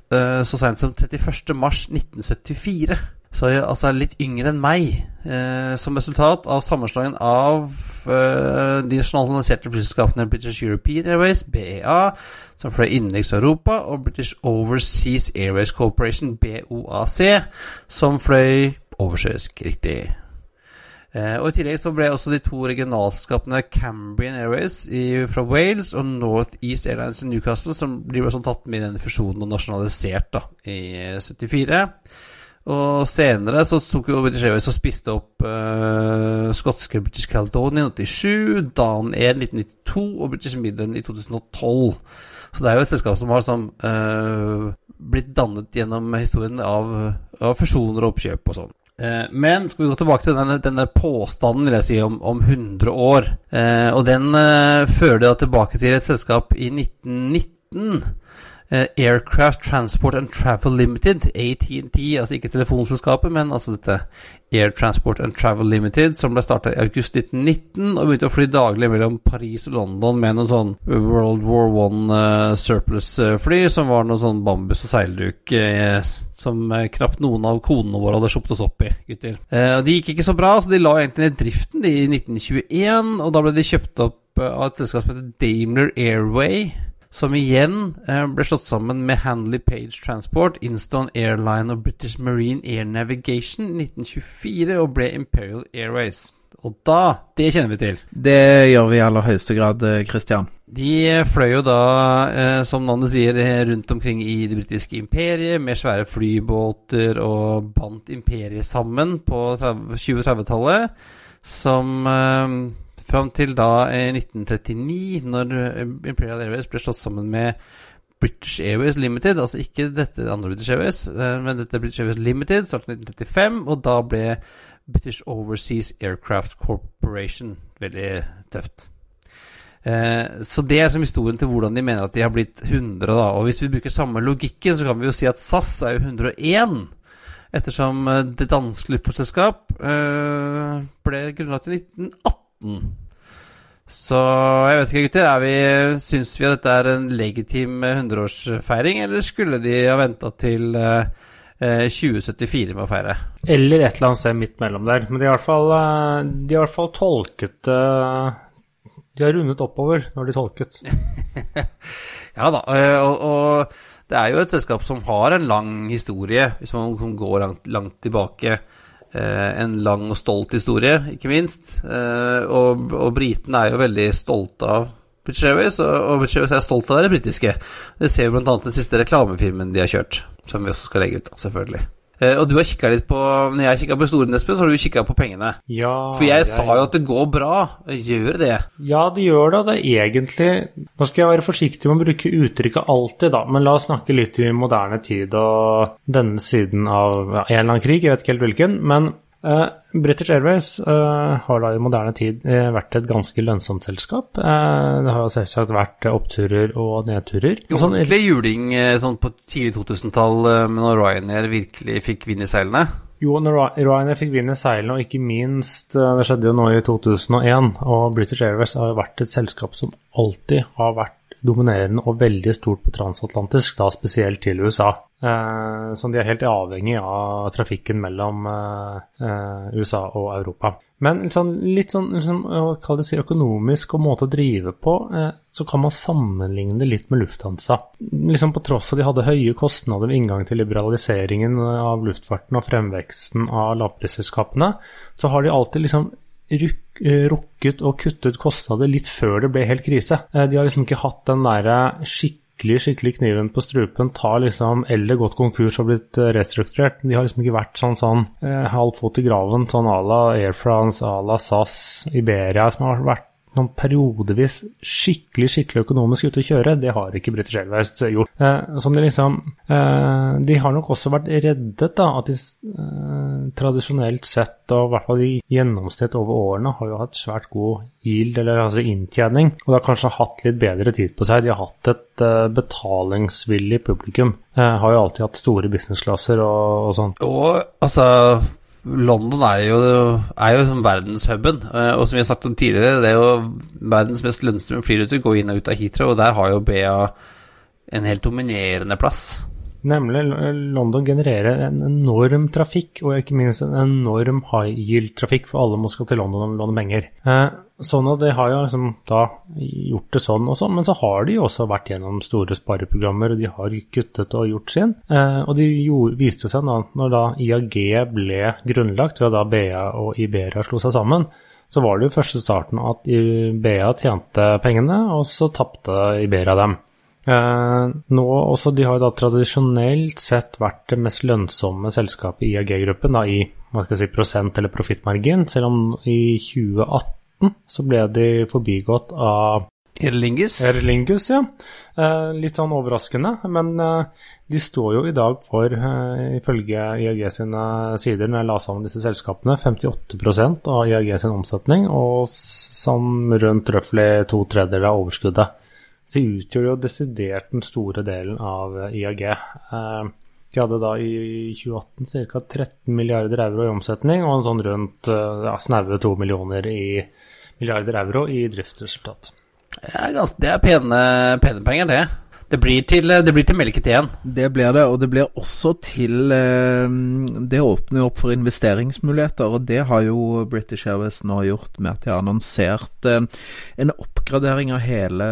Speaker 2: så seint som 31.3.1974. Så altså litt yngre enn meg. Eh, som resultat av sammenslåingen av eh, de nasjonaliserte flyselskapene British European Airways, BEA, som fløy innenriks Europa, og British Overseas Airways Corporation, BOAC, som fløy oversjøisk, riktig. Eh, og I tillegg så ble også de to regionalskapene Cambrian Airways i, fra Wales og North East Airlines i Newcastle, som blir sånn tatt med i den fusjonen og nasjonalisert da, i 74. Og senere så tok jo British Airways og spiste opp uh, skotske British Caledonia i 87, Dan Air 1992 og British Midland i 2012. Så det er jo et selskap som har som, uh, blitt dannet gjennom historien av, av fusjoner og oppkjøp og sånn. Uh, men skal vi gå tilbake til denne, denne påstanden vil jeg si om, om 100 år. og den fører da tilbake til et selskap i 1919 Eh, Aircraft Transport and Travel Limited, ATNT, altså ikke telefonselskapet, men altså dette Air Transport and Travel Limited, som ble starta i august 1919 og begynte å fly daglig mellom Paris og London med noen sånn World War One uh, surplus-fly, som var noe sånn bambus og seilduk som knapt noen av konene våre hadde sluppet oss opp i, gutter. de gikk ikke så bra, så de la egentlig ned driften i 1921, og da ble de kjøpt opp av et selskap som heter Daimler Airway som igjen eh, ble slått sammen med Handley Page Transport, Instone Airline og British Marine Air Navigation i 1924 og ble Imperial Airways. Og da Det kjenner vi til.
Speaker 1: Det gjør vi i aller høyeste grad, eh, Christian.
Speaker 2: De eh, fløy jo da, som navnet sier, rundt omkring i det britiske imperiet med svære flybåter og bandt imperiet sammen på 2030-tallet, som Fram til da i 1939, når eh, Imperial Airways ble slått sammen med British Airways Limited, altså ikke dette andre British Airways, eh, men dette British Airways Limited startet i 1935, og da ble British Overseas Aircraft Corporation veldig tøft. Eh, så det er som historien til hvordan de mener at de har blitt 100. da, og Hvis vi bruker samme logikken, så kan vi jo si at SAS er jo 101. Ettersom det danske luftfartsselskap ble grunnlagt i 1918. Så jeg vet ikke, gutter. Er vi, syns vi at dette er en legitim 100-årsfeiring, eller skulle de ha venta til eh, 2074 med å feire?
Speaker 3: Eller et eller annet sted midt mellom der. Men de har i hvert fall, eh, de har tolket uh, De har rundet oppover når de tolket.
Speaker 2: ja da. Eh, og, og, det er jo et selskap som har en lang historie, hvis man går langt, langt tilbake. Eh, en lang og stolt historie, ikke minst. Eh, og, og britene er jo veldig stolte av British Airways, og, British er stolt av det britiske. Det ser vi bl.a. den siste reklamefilmen de har kjørt, som vi også skal legge ut, selvfølgelig. Eh, og du har kikka litt på Når jeg kikka på historien, Espen, så har du kikka på pengene.
Speaker 3: Ja,
Speaker 2: For jeg, jeg, sa jo at det går bra. Gjør det?
Speaker 3: Ja, det gjør det. Det er egentlig Nå skal jeg være forsiktig med å bruke uttrykket alltid, da, men la oss snakke litt i moderne tid og denne siden av ja, en eller annen krig, jeg vet ikke helt hvilken. men Uh, British Airways uh, har da i moderne tid uh, vært et ganske lønnsomt selskap. det har selvsagt vært oppturer og nedturer.
Speaker 2: Jo, sånn, ordentlig juling sånn på tidlig 2000-tall, når Ryanair virkelig fikk vind i seilene.
Speaker 3: Jo, når Ryanair fikk vind i seilene, og ikke minst eh, Det skjedde jo nå i 2001, og British Airways har vært et selskap som alltid har vært dominerende og veldig stort på transatlantisk, da spesielt til USA. Eh, så de er helt avhengig av trafikken mellom eh, eh USA og Europa. Men liksom, litt sånn liksom, hva det si, økonomisk og måte å drive på, eh, så kan man sammenligne det litt med Lufthansa. Liksom På tross av at de hadde høye kostnader ved inngang til liberaliseringen av luftfarten og fremveksten av lavprisselskapene, så har de alltid liksom Eh, rukket og kuttet kostnader litt før det ble helt krise. Eh, de har liksom ikke hatt den derre skikkelig skikkelig kniven på strupen, ta liksom, eller gått konkurs og blitt eh, restrukturert. De har liksom ikke vært sånn sånn halv fot i graven, sånn à la Air France, à la SAS, Iberia, som har vært noen periodevis skikkelig skikkelig økonomisk ute å kjøre. Det har ikke British Airways gjort. Eh, sånn de liksom eh, De har nok også vært reddet, da. At de eh, tradisjonelt sett, og i hvert fall i gjennomsnitt over årene, har jo hatt svært god yield, eller altså inntjening. Og de har kanskje hatt litt bedre tid på seg. De har hatt et uh, betalingsvillig publikum. Uh, har jo alltid hatt store businessklasser og, og sånn.
Speaker 2: Og altså London er jo, er jo som verdenshuben. Eh, og som vi har sagt om tidligere, det er jo verdens mest lønnsomme flyruter Gå inn og ut av Heathrow, og der har jo BA en helt dominerende plass.
Speaker 3: Nemlig. London genererer en enorm trafikk, og ikke minst en enorm high yield-trafikk, for alle må skal til London og låne penger. Eh, sånn at de har jo liksom da gjort det sånn og men så har de jo også vært gjennom store spareprogrammer, og de har kuttet og gjort sin. Eh, og de viste seg da, når da IAG ble grunnlagt, ved da BA og Iberia slo seg sammen, så var det jo første starten at BA tjente pengene, og så tapte Iberia dem. Eh, nå også, De har jo da tradisjonelt sett vært det mest lønnsomme selskapet i AG-gruppen i hva skal jeg si, prosent- eller profittmargin, selv om i 2018 så ble de forbigått av
Speaker 2: Erlingus?
Speaker 3: Erlingus, ja. Eh, litt sånn overraskende, men eh, de står jo i dag for, eh, ifølge IAG sine sider, når jeg la sammen disse selskapene, 58% av IAG sin omsetning, og sånn rundt røftlig to tredjedeler av overskuddet. De utgjør jo desidert den store delen av eh, IAG. Eh, de hadde da i 2018 ca. 13 milliarder euro i omsetning og en sånn rundt eh, ja, snaue 2 millioner i milliarder euro i driftsresultat.
Speaker 2: Ja, det er pene, pene penger, det. Det blir til, det blir til melketeen.
Speaker 1: Det blir det, og det blir også til eh, Det åpner opp for investeringsmuligheter, og det har jo British Airways nå gjort med at de har annonsert eh, en oppgradering av hele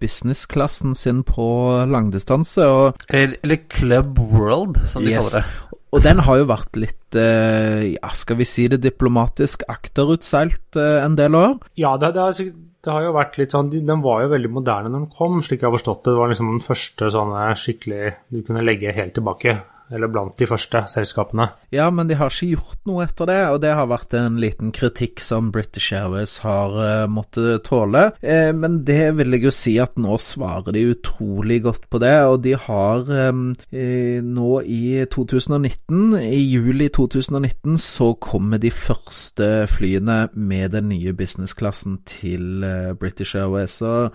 Speaker 1: businessklassen sin på langdistanse.
Speaker 2: Eller, eller, Club World, som de yes. kaller det.
Speaker 1: Og den har jo vært litt, eh, ja, skal vi si det diplomatisk, akterutseilt en del år?
Speaker 3: Ja, det, det det har jo vært litt sånn, Den var jo veldig moderne når den kom, slik jeg har forstått det. Det var liksom den første sånne skikkelig Du kunne legge helt tilbake eller blant de første selskapene.
Speaker 1: Ja, men de har ikke gjort noe etter det, og det har vært en liten kritikk som British Airways har uh, måttet tåle. Eh, men det vil jeg jo si at nå svarer de utrolig godt på det, og de har um, eh, nå i 2019, i juli 2019, så kommer de første flyene med den nye businessklassen til uh, British Airways. og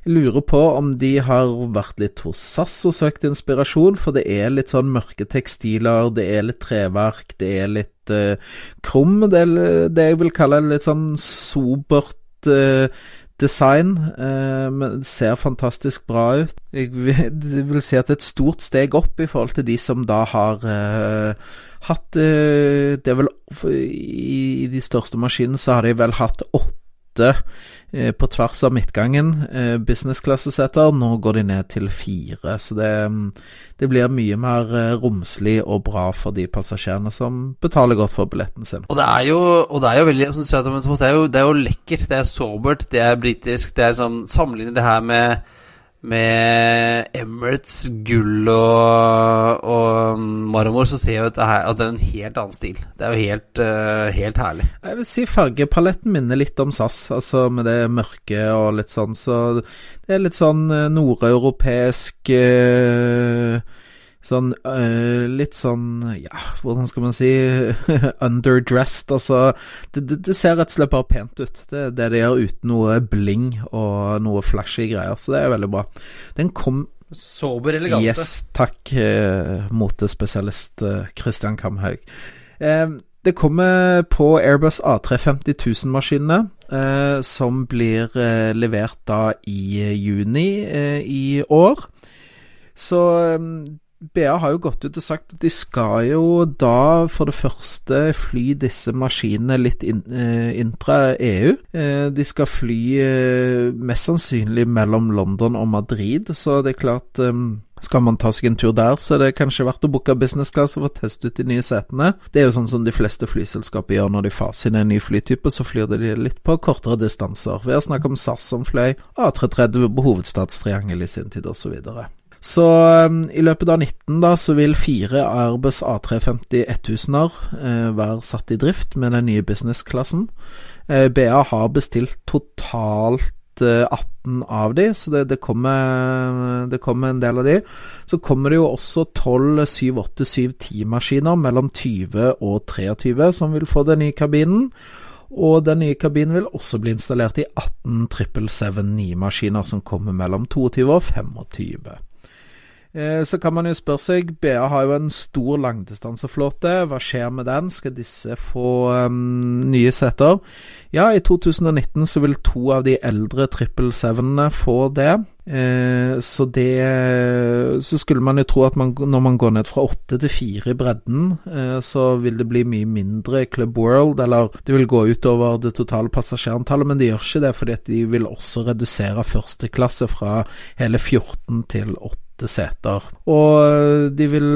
Speaker 1: jeg lurer på om de har vært litt hos SAS og søkt inspirasjon, for det er litt sånn mørke tekstiler, det er litt treverk, det er litt uh, krum. Det er det jeg vil kalle litt sånn sobert uh, design. Uh, men det ser fantastisk bra ut. Jeg vil, vil si at det er et stort steg opp i forhold til de som da har hatt Det er vel i de største maskinene så har de vel hatt åtte Eh, på tvers av midtgangen, eh, businessklassesetter. Nå går de ned til fire, så det, mm, det, blir mye mer eh, romslig og bra for de passasjerene som betaler godt for billetten sin.
Speaker 2: Og det er jo, det er jo veldig det er jo, det er jo lekkert, det er sobert, det er britisk. Det er sånn Sammenligner det her med med Emirates gull og, og marmor, så ser jeg at det, er en helt annen stil. Det er jo helt, uh, helt herlig.
Speaker 1: Jeg vil si fargepaletten minner litt om SAS, altså med det mørke og litt sånn. Så det er litt sånn eh, nordeuropeisk uh, Sånn uh, litt sånn Ja, hvordan skal man si Underdressed. Altså det, det, det, ser rett og slett bare pent ut. Det er det de gjør uten noe bling og noe flashy greier. Så det er veldig bra. Den kom
Speaker 2: Sober eleganse.
Speaker 1: Yes, takk, uh, motespesialist uh, Christian Kamhaug. Uh, det kommer på Airbus A350 1000-maskinene, eh, som blir levert da i juni i år. Så BA har jo gått ut og sagt at de skal jo da for det første fly disse maskinene litt in, eh, intra-EU. Eh, de skal fly eh, mest sannsynlig mellom London og Madrid, så det er klart eh, skal man ta seg en tur der, så er det kanskje verdt å booke business class for å teste ut de nye setene. Det er jo sånn som de fleste flyselskaper gjør når de faser inn en ny flytype, så flyr de litt på kortere distanser. Vi har snakket om SAS som fløy A330 på hovedstadstriangel i sin tid, osv. Så, um, i løpet av 19 da, så vil fire Airbus A350 1000-er uh, være satt i drift med den nye business-klassen. Eh, BA har bestilt totalt 18 av de, så det, det, kommer, det, kommer, en del av de. Så kommer det jo også 12 787-10-maskiner mellom 20 og 23 som vil få den nye kabinen. Og den nye kabinen vil også bli installert i 18 777-9-maskiner som kommer mellom 22 og 25. Eh, så kan man jo spørre seg BA har jo en stor langdistanseflåte. Hva skjer med den? Skal disse få um, nye setter? Ja, i 2019 så vil to av de eldre 777-ene få det. Eh, så det Så skulle man jo tro at man, når man går ned fra åtte til fire i bredden, eh, så vil det bli mye mindre Club World, eller det vil gå utover det totale passasjerantallet, men det gjør ikke det, fordi at de vil også redusere førsteklasse fra hele 14 til 8 seter. Og de vil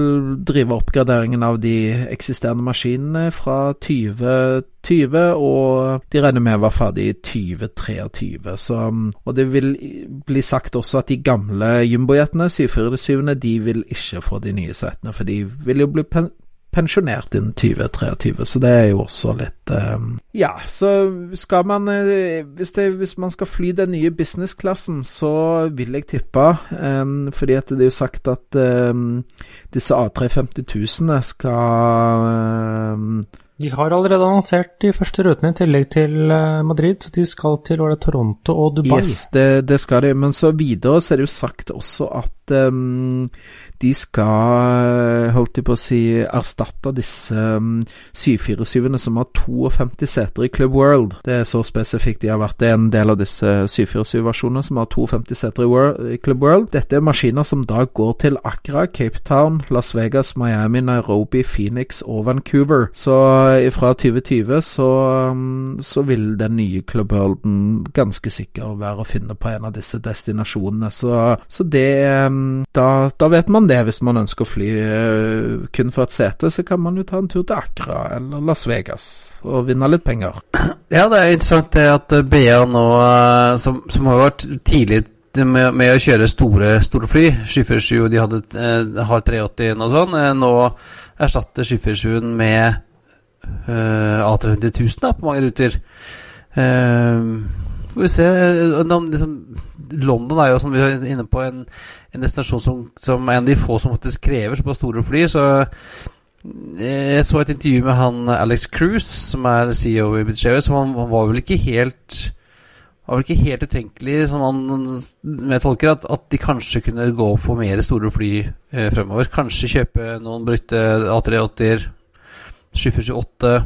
Speaker 1: drive oppgraderingen av de eksisterende maskinene fra 2020, og de regner med å være ferdig i 2023. Så, og det vil bli sagt også at de gamle jumbojetene, 747-ene, de vil ikke få de nye setene, for de vil jo bli pensjonert innen 2023, så det er jo også litt um, Ja, så skal man uh, hvis, det, hvis, man skal fly den nye businessklassen, så vil jeg tippe, um, fordi at det er jo sagt at um, disse A350 000 skal
Speaker 3: de har allerede annonsert de første rutene i tillegg til eh, Madrid. så De skal til var det Toronto og Dubai.
Speaker 1: Yes, det, det skal de. Men så videre så er det jo sagt også at um, de skal, holdt jeg på å si, erstatte disse um, 747-ene som har 52 seter i Club World. Det er så spesifikt de har vært. Det er en del av disse 747-versjonene som har 52 seter i, i, Club World. Dette er maskiner som da går til Accra, Cape Town, Las Vegas, Miami, Nairobi, Phoenix og Vancouver. Så fra 2020 så, um, så vil den nye Club Worlden ganske sikker være å finne på en av disse destinasjonene. Så, så det um, da, da vet man det. Hvis man ønsker å fly uh, kun for et sete, så kan man jo ta en tur til Accra eller Las Vegas og vinne litt penger.
Speaker 2: Ja, det er interessant det at eh, BA nå, uh, som, som, har vært tidlig med, med, å kjøre store, store fly, 747 og de hadde, har 380 og sånn, nå erstatter 747 med A350 000 da, på mange ruter. Får vi se liksom, London er jo, som vi er inne på, en, en destinasjon som, som, er en av de få som faktisk krever såpass store fly. Så eh, jeg så et intervju med han Alex Cruise, som er CEO i British Airways. Han, han var vel ikke helt var vel ikke helt utenkelig, som han tolker, at, at de kanskje kunne gå for mer store fly eh, fremover. Kanskje kjøpe noen brukte A380-er, 748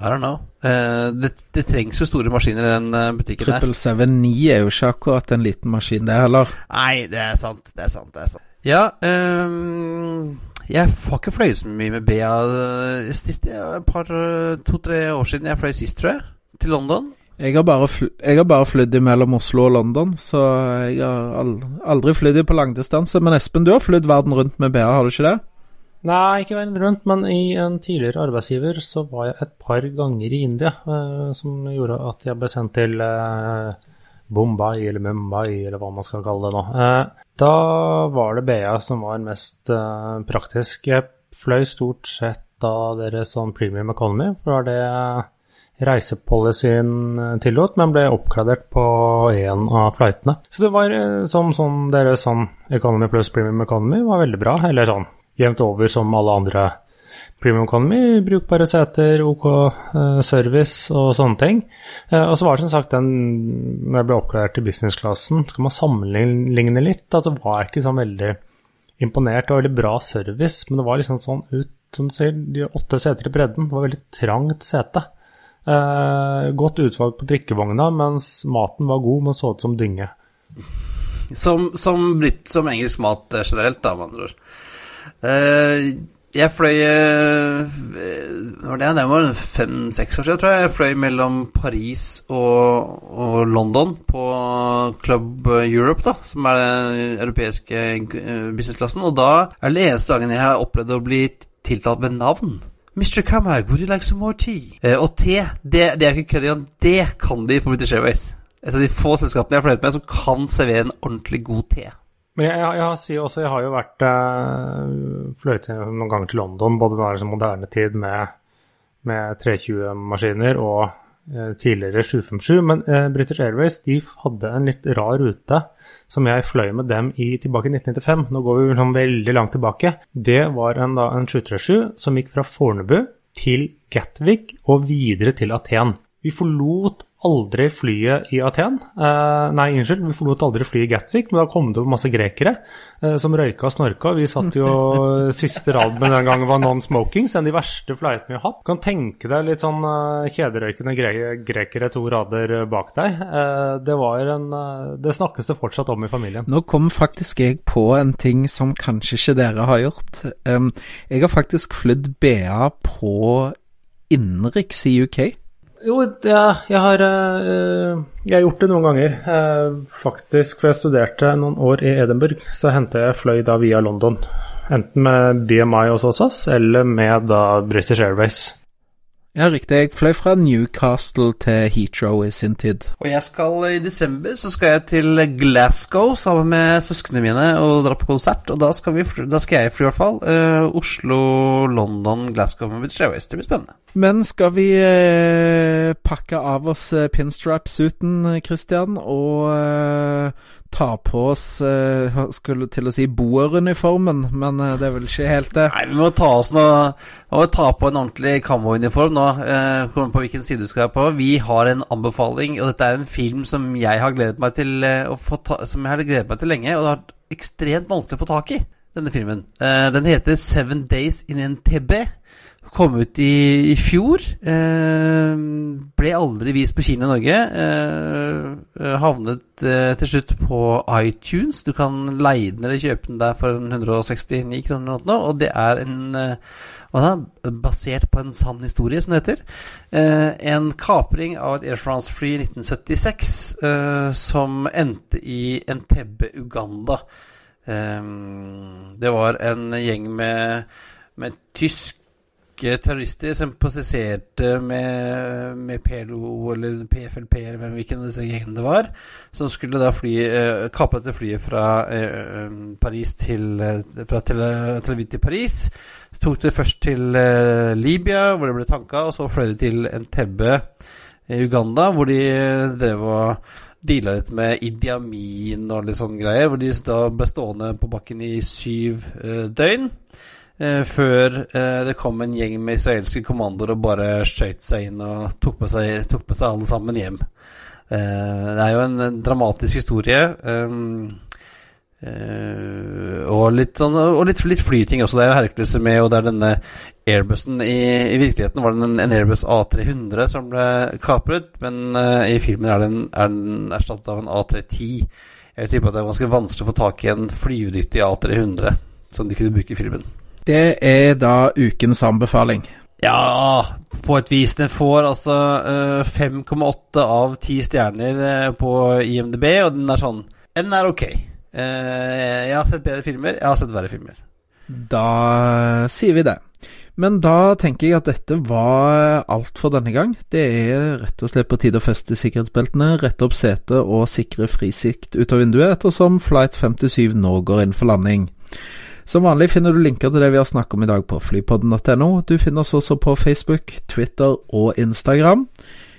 Speaker 2: i don't know. Uh, det, det, trengs jo store maskiner i den uh, butikken
Speaker 1: der. 779 er jo ikke akkurat en liten maskin, det heller.
Speaker 2: Nei, det er sant. Det er sant. det er sant. Ja, um, jeg har ikke fløyet så mye med BA sist. Et par, to-tre år siden jeg fløy sist, tror jeg. Til London.
Speaker 1: Jeg har bare, bare flydd mellom Oslo og London, så jeg har aldri flydd på langdistanse. Men Espen, du har flydd verden rundt med BA, har du ikke det?
Speaker 3: Nei, ikke verden rundt, men i en tidligere arbeidsgiver så var jeg et par ganger i India, eh, som gjorde at jeg ble sendt til eh, Bombay eller Mumbai, eller hva man skal kalle det nå. Eh, da var det BA som var mest eh, praktisk. Jeg fløy stort sett da deres sånn premium economy, for det var det reisepolicyen eh, tillot, men ble oppgradert på en av flightene. Så det var eh, som sånn deres sånn economy pluss premium economy var veldig bra, eller sånn jevnt over som alle andre Premium Economy, brukbare seter, OK uh, service og sånne ting. Uh, og så var det som sagt den når jeg ble oppgradert til businessklassen, skal man sammenligne litt. At det var ikke sånn veldig imponert. Det var veldig bra service, men det var liksom sånn som du sier, de åtte seter i bredden. Det var veldig trangt sete. Eh, godt utvalg på drikkevogna, mens maten var god, men så ut som dynge.
Speaker 2: Som, som, som engelsk mat eh, generelt, da, med andre ord. Eh, jeg fløy eh, var det, det var fem-seks år siden, tror jeg. Jeg fløy mellom Paris og, og, London på Club Europe, da, som er den europeiske businessklassen. Og da er det eneste gangen jeg har opplevd å bli tiltalt med navn. Mr. Camag, would you like some more tea? Eh, og te, det, det er ikke kødd engang. Det kan de på British Airways. Et av de få selskapene jeg har fløyet med som kan servere en ordentlig god te.
Speaker 3: Men jeg, jeg, jeg, sier også, jeg har jo vært eh, fløyet noen ganger til London, både da i moderne tid med, med 320-maskiner og eh, tidligere 757. Men eh, British Airways de hadde en litt rar rute som jeg fløy med dem i tilbake i 1995. Nå går vi liksom veldig langt tilbake. Det var en, da, en 737 som gikk fra Fornebu til Gatwick og videre til Aten. Vi forlot aldri flyet i Aten. Eh, nei, unnskyld, vi forlot aldri flyet i Gatwick, men da kom det masse grekere eh, som røyka og snorka. Vi satt jo Siste rad med den gangen var non-smoking, så en av de verste flightene vi har hatt. Kan tenke deg litt sånn eh, kjederøykende gre grekere to rader bak deg. Eh, det var en eh, Det snakkes det fortsatt om i familien.
Speaker 1: Nå kom faktisk jeg på en ting som kanskje ikke dere har gjort. Um, jeg har faktisk flydd BA på innenriks i UK.
Speaker 3: Jo, ja, jeg har, uh, jeg har gjort det noen ganger. Uh, faktisk, for jeg studerte noen år i Edinburgh, så hentet jeg fløy da via London. Enten med BMI hos oss, eller med da British Airways.
Speaker 1: Ja, riktig. Jeg fløy fra Newcastle til Heathrow i sin tid.
Speaker 2: Og jeg skal i desember så skal jeg til Glasgow sammen med søsknene mine og dra på konsert. Og da skal, vi, da skal jeg fly, i hvert fall. Uh, Oslo, London, Glasgow med British Airways. Det blir spennende.
Speaker 1: Men skal vi uh, pakke av oss uh, pinstrap-suiten, Christian, og ta på oss Skulle til å si boeruniformen, men det er vel ikke helt det?
Speaker 2: Nei, vi må ta oss Vi må ta på en ordentlig camo-uniform nå. Kommer på hvilken side du skal være på. Vi har en anbefaling, og dette er en film som jeg har gledet meg til ta, Som jeg har gledet meg til lenge, og det har vært ekstremt vanskelig å få tak i. Denne filmen. Den heter Seven Days in NTB kom ut i, i fjor. Eh, ble aldri vist på kino i Norge. Eh, havnet eh, til slutt på iTunes. Du kan leie den eller kjøpe den der for 169 kroner. Nå, Og det er en da, basert på en sann historie, som det heter. Eh, en kapring av et Air France-fly i 1976 eh, som endte i Entebbe, Uganda. det var en gjeng med, med tysk norske terrorister som prosesserte med, med PLO eller PFLP eller hvem hvilken av disse gjengene det var, som skulle da fly, eh, kapre dette flyet fra eh, Paris til eh, fra Tel, Aviv til Paris. Tok det først til eh, Libya, hvor det ble tanka, og så fløy det til Entebbe i Uganda, hvor de drev og deala litt med Idi Amin og litt sånne greier, hvor de da ble stående på bakken i syv eh, døgn. Eh, før eh, det kom en gjeng med israelske kommandoer og bare skøyt seg inn og tok på seg, tok på seg alle sammen hjem. Eh, det er jo en, dramatisk historie. Og litt, sånn, og litt, litt flyting også. Det er jo Hercules med, og det er denne Airbusen I, i virkeligheten var det en, en, Airbus A300 som ble kapret, men i filmen er den, er den erstattet av en A310. Jeg tipper at det er ganske vanskelig å få tak i en flyvedyktig A300 som de kunne bruke i filmen.
Speaker 1: Det er da ukens anbefaling.
Speaker 2: Ja, på et vis. Den får altså uh, eh, 5,8 av 10 stjerner uh, på IMDb, og den er sånn Den er ok. Uh, jeg har sett bedre filmer, jeg har sett verre filmer.
Speaker 1: Da sier vi det. Men da tenker jeg at dette var alt for denne gang. Det er rett og slett på tide å feste sikkerhetsbeltene, rette opp setet og sikre frisikt ut av vinduet, ettersom Flight 57 nå går inn for landing. Som vanlig finner du linker til det vi har snakket om i dag på flypodden.no. Du finner oss også på Facebook, Twitter og Instagram.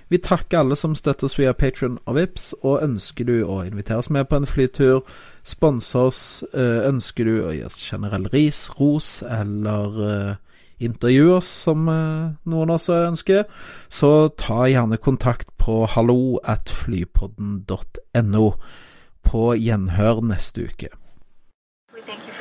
Speaker 1: Vi takker alle som støtter oss via Patrion og Vips, og ønsker du å invitere oss med på en flytur, sponse oss, eh, ønsker du å gi oss generell ris, ros eller uh, intervjue oss, som uh, noen også ønsker, så ta gjerne kontakt på hallo at flypodden.no. På gjenhør neste uke. We thank you for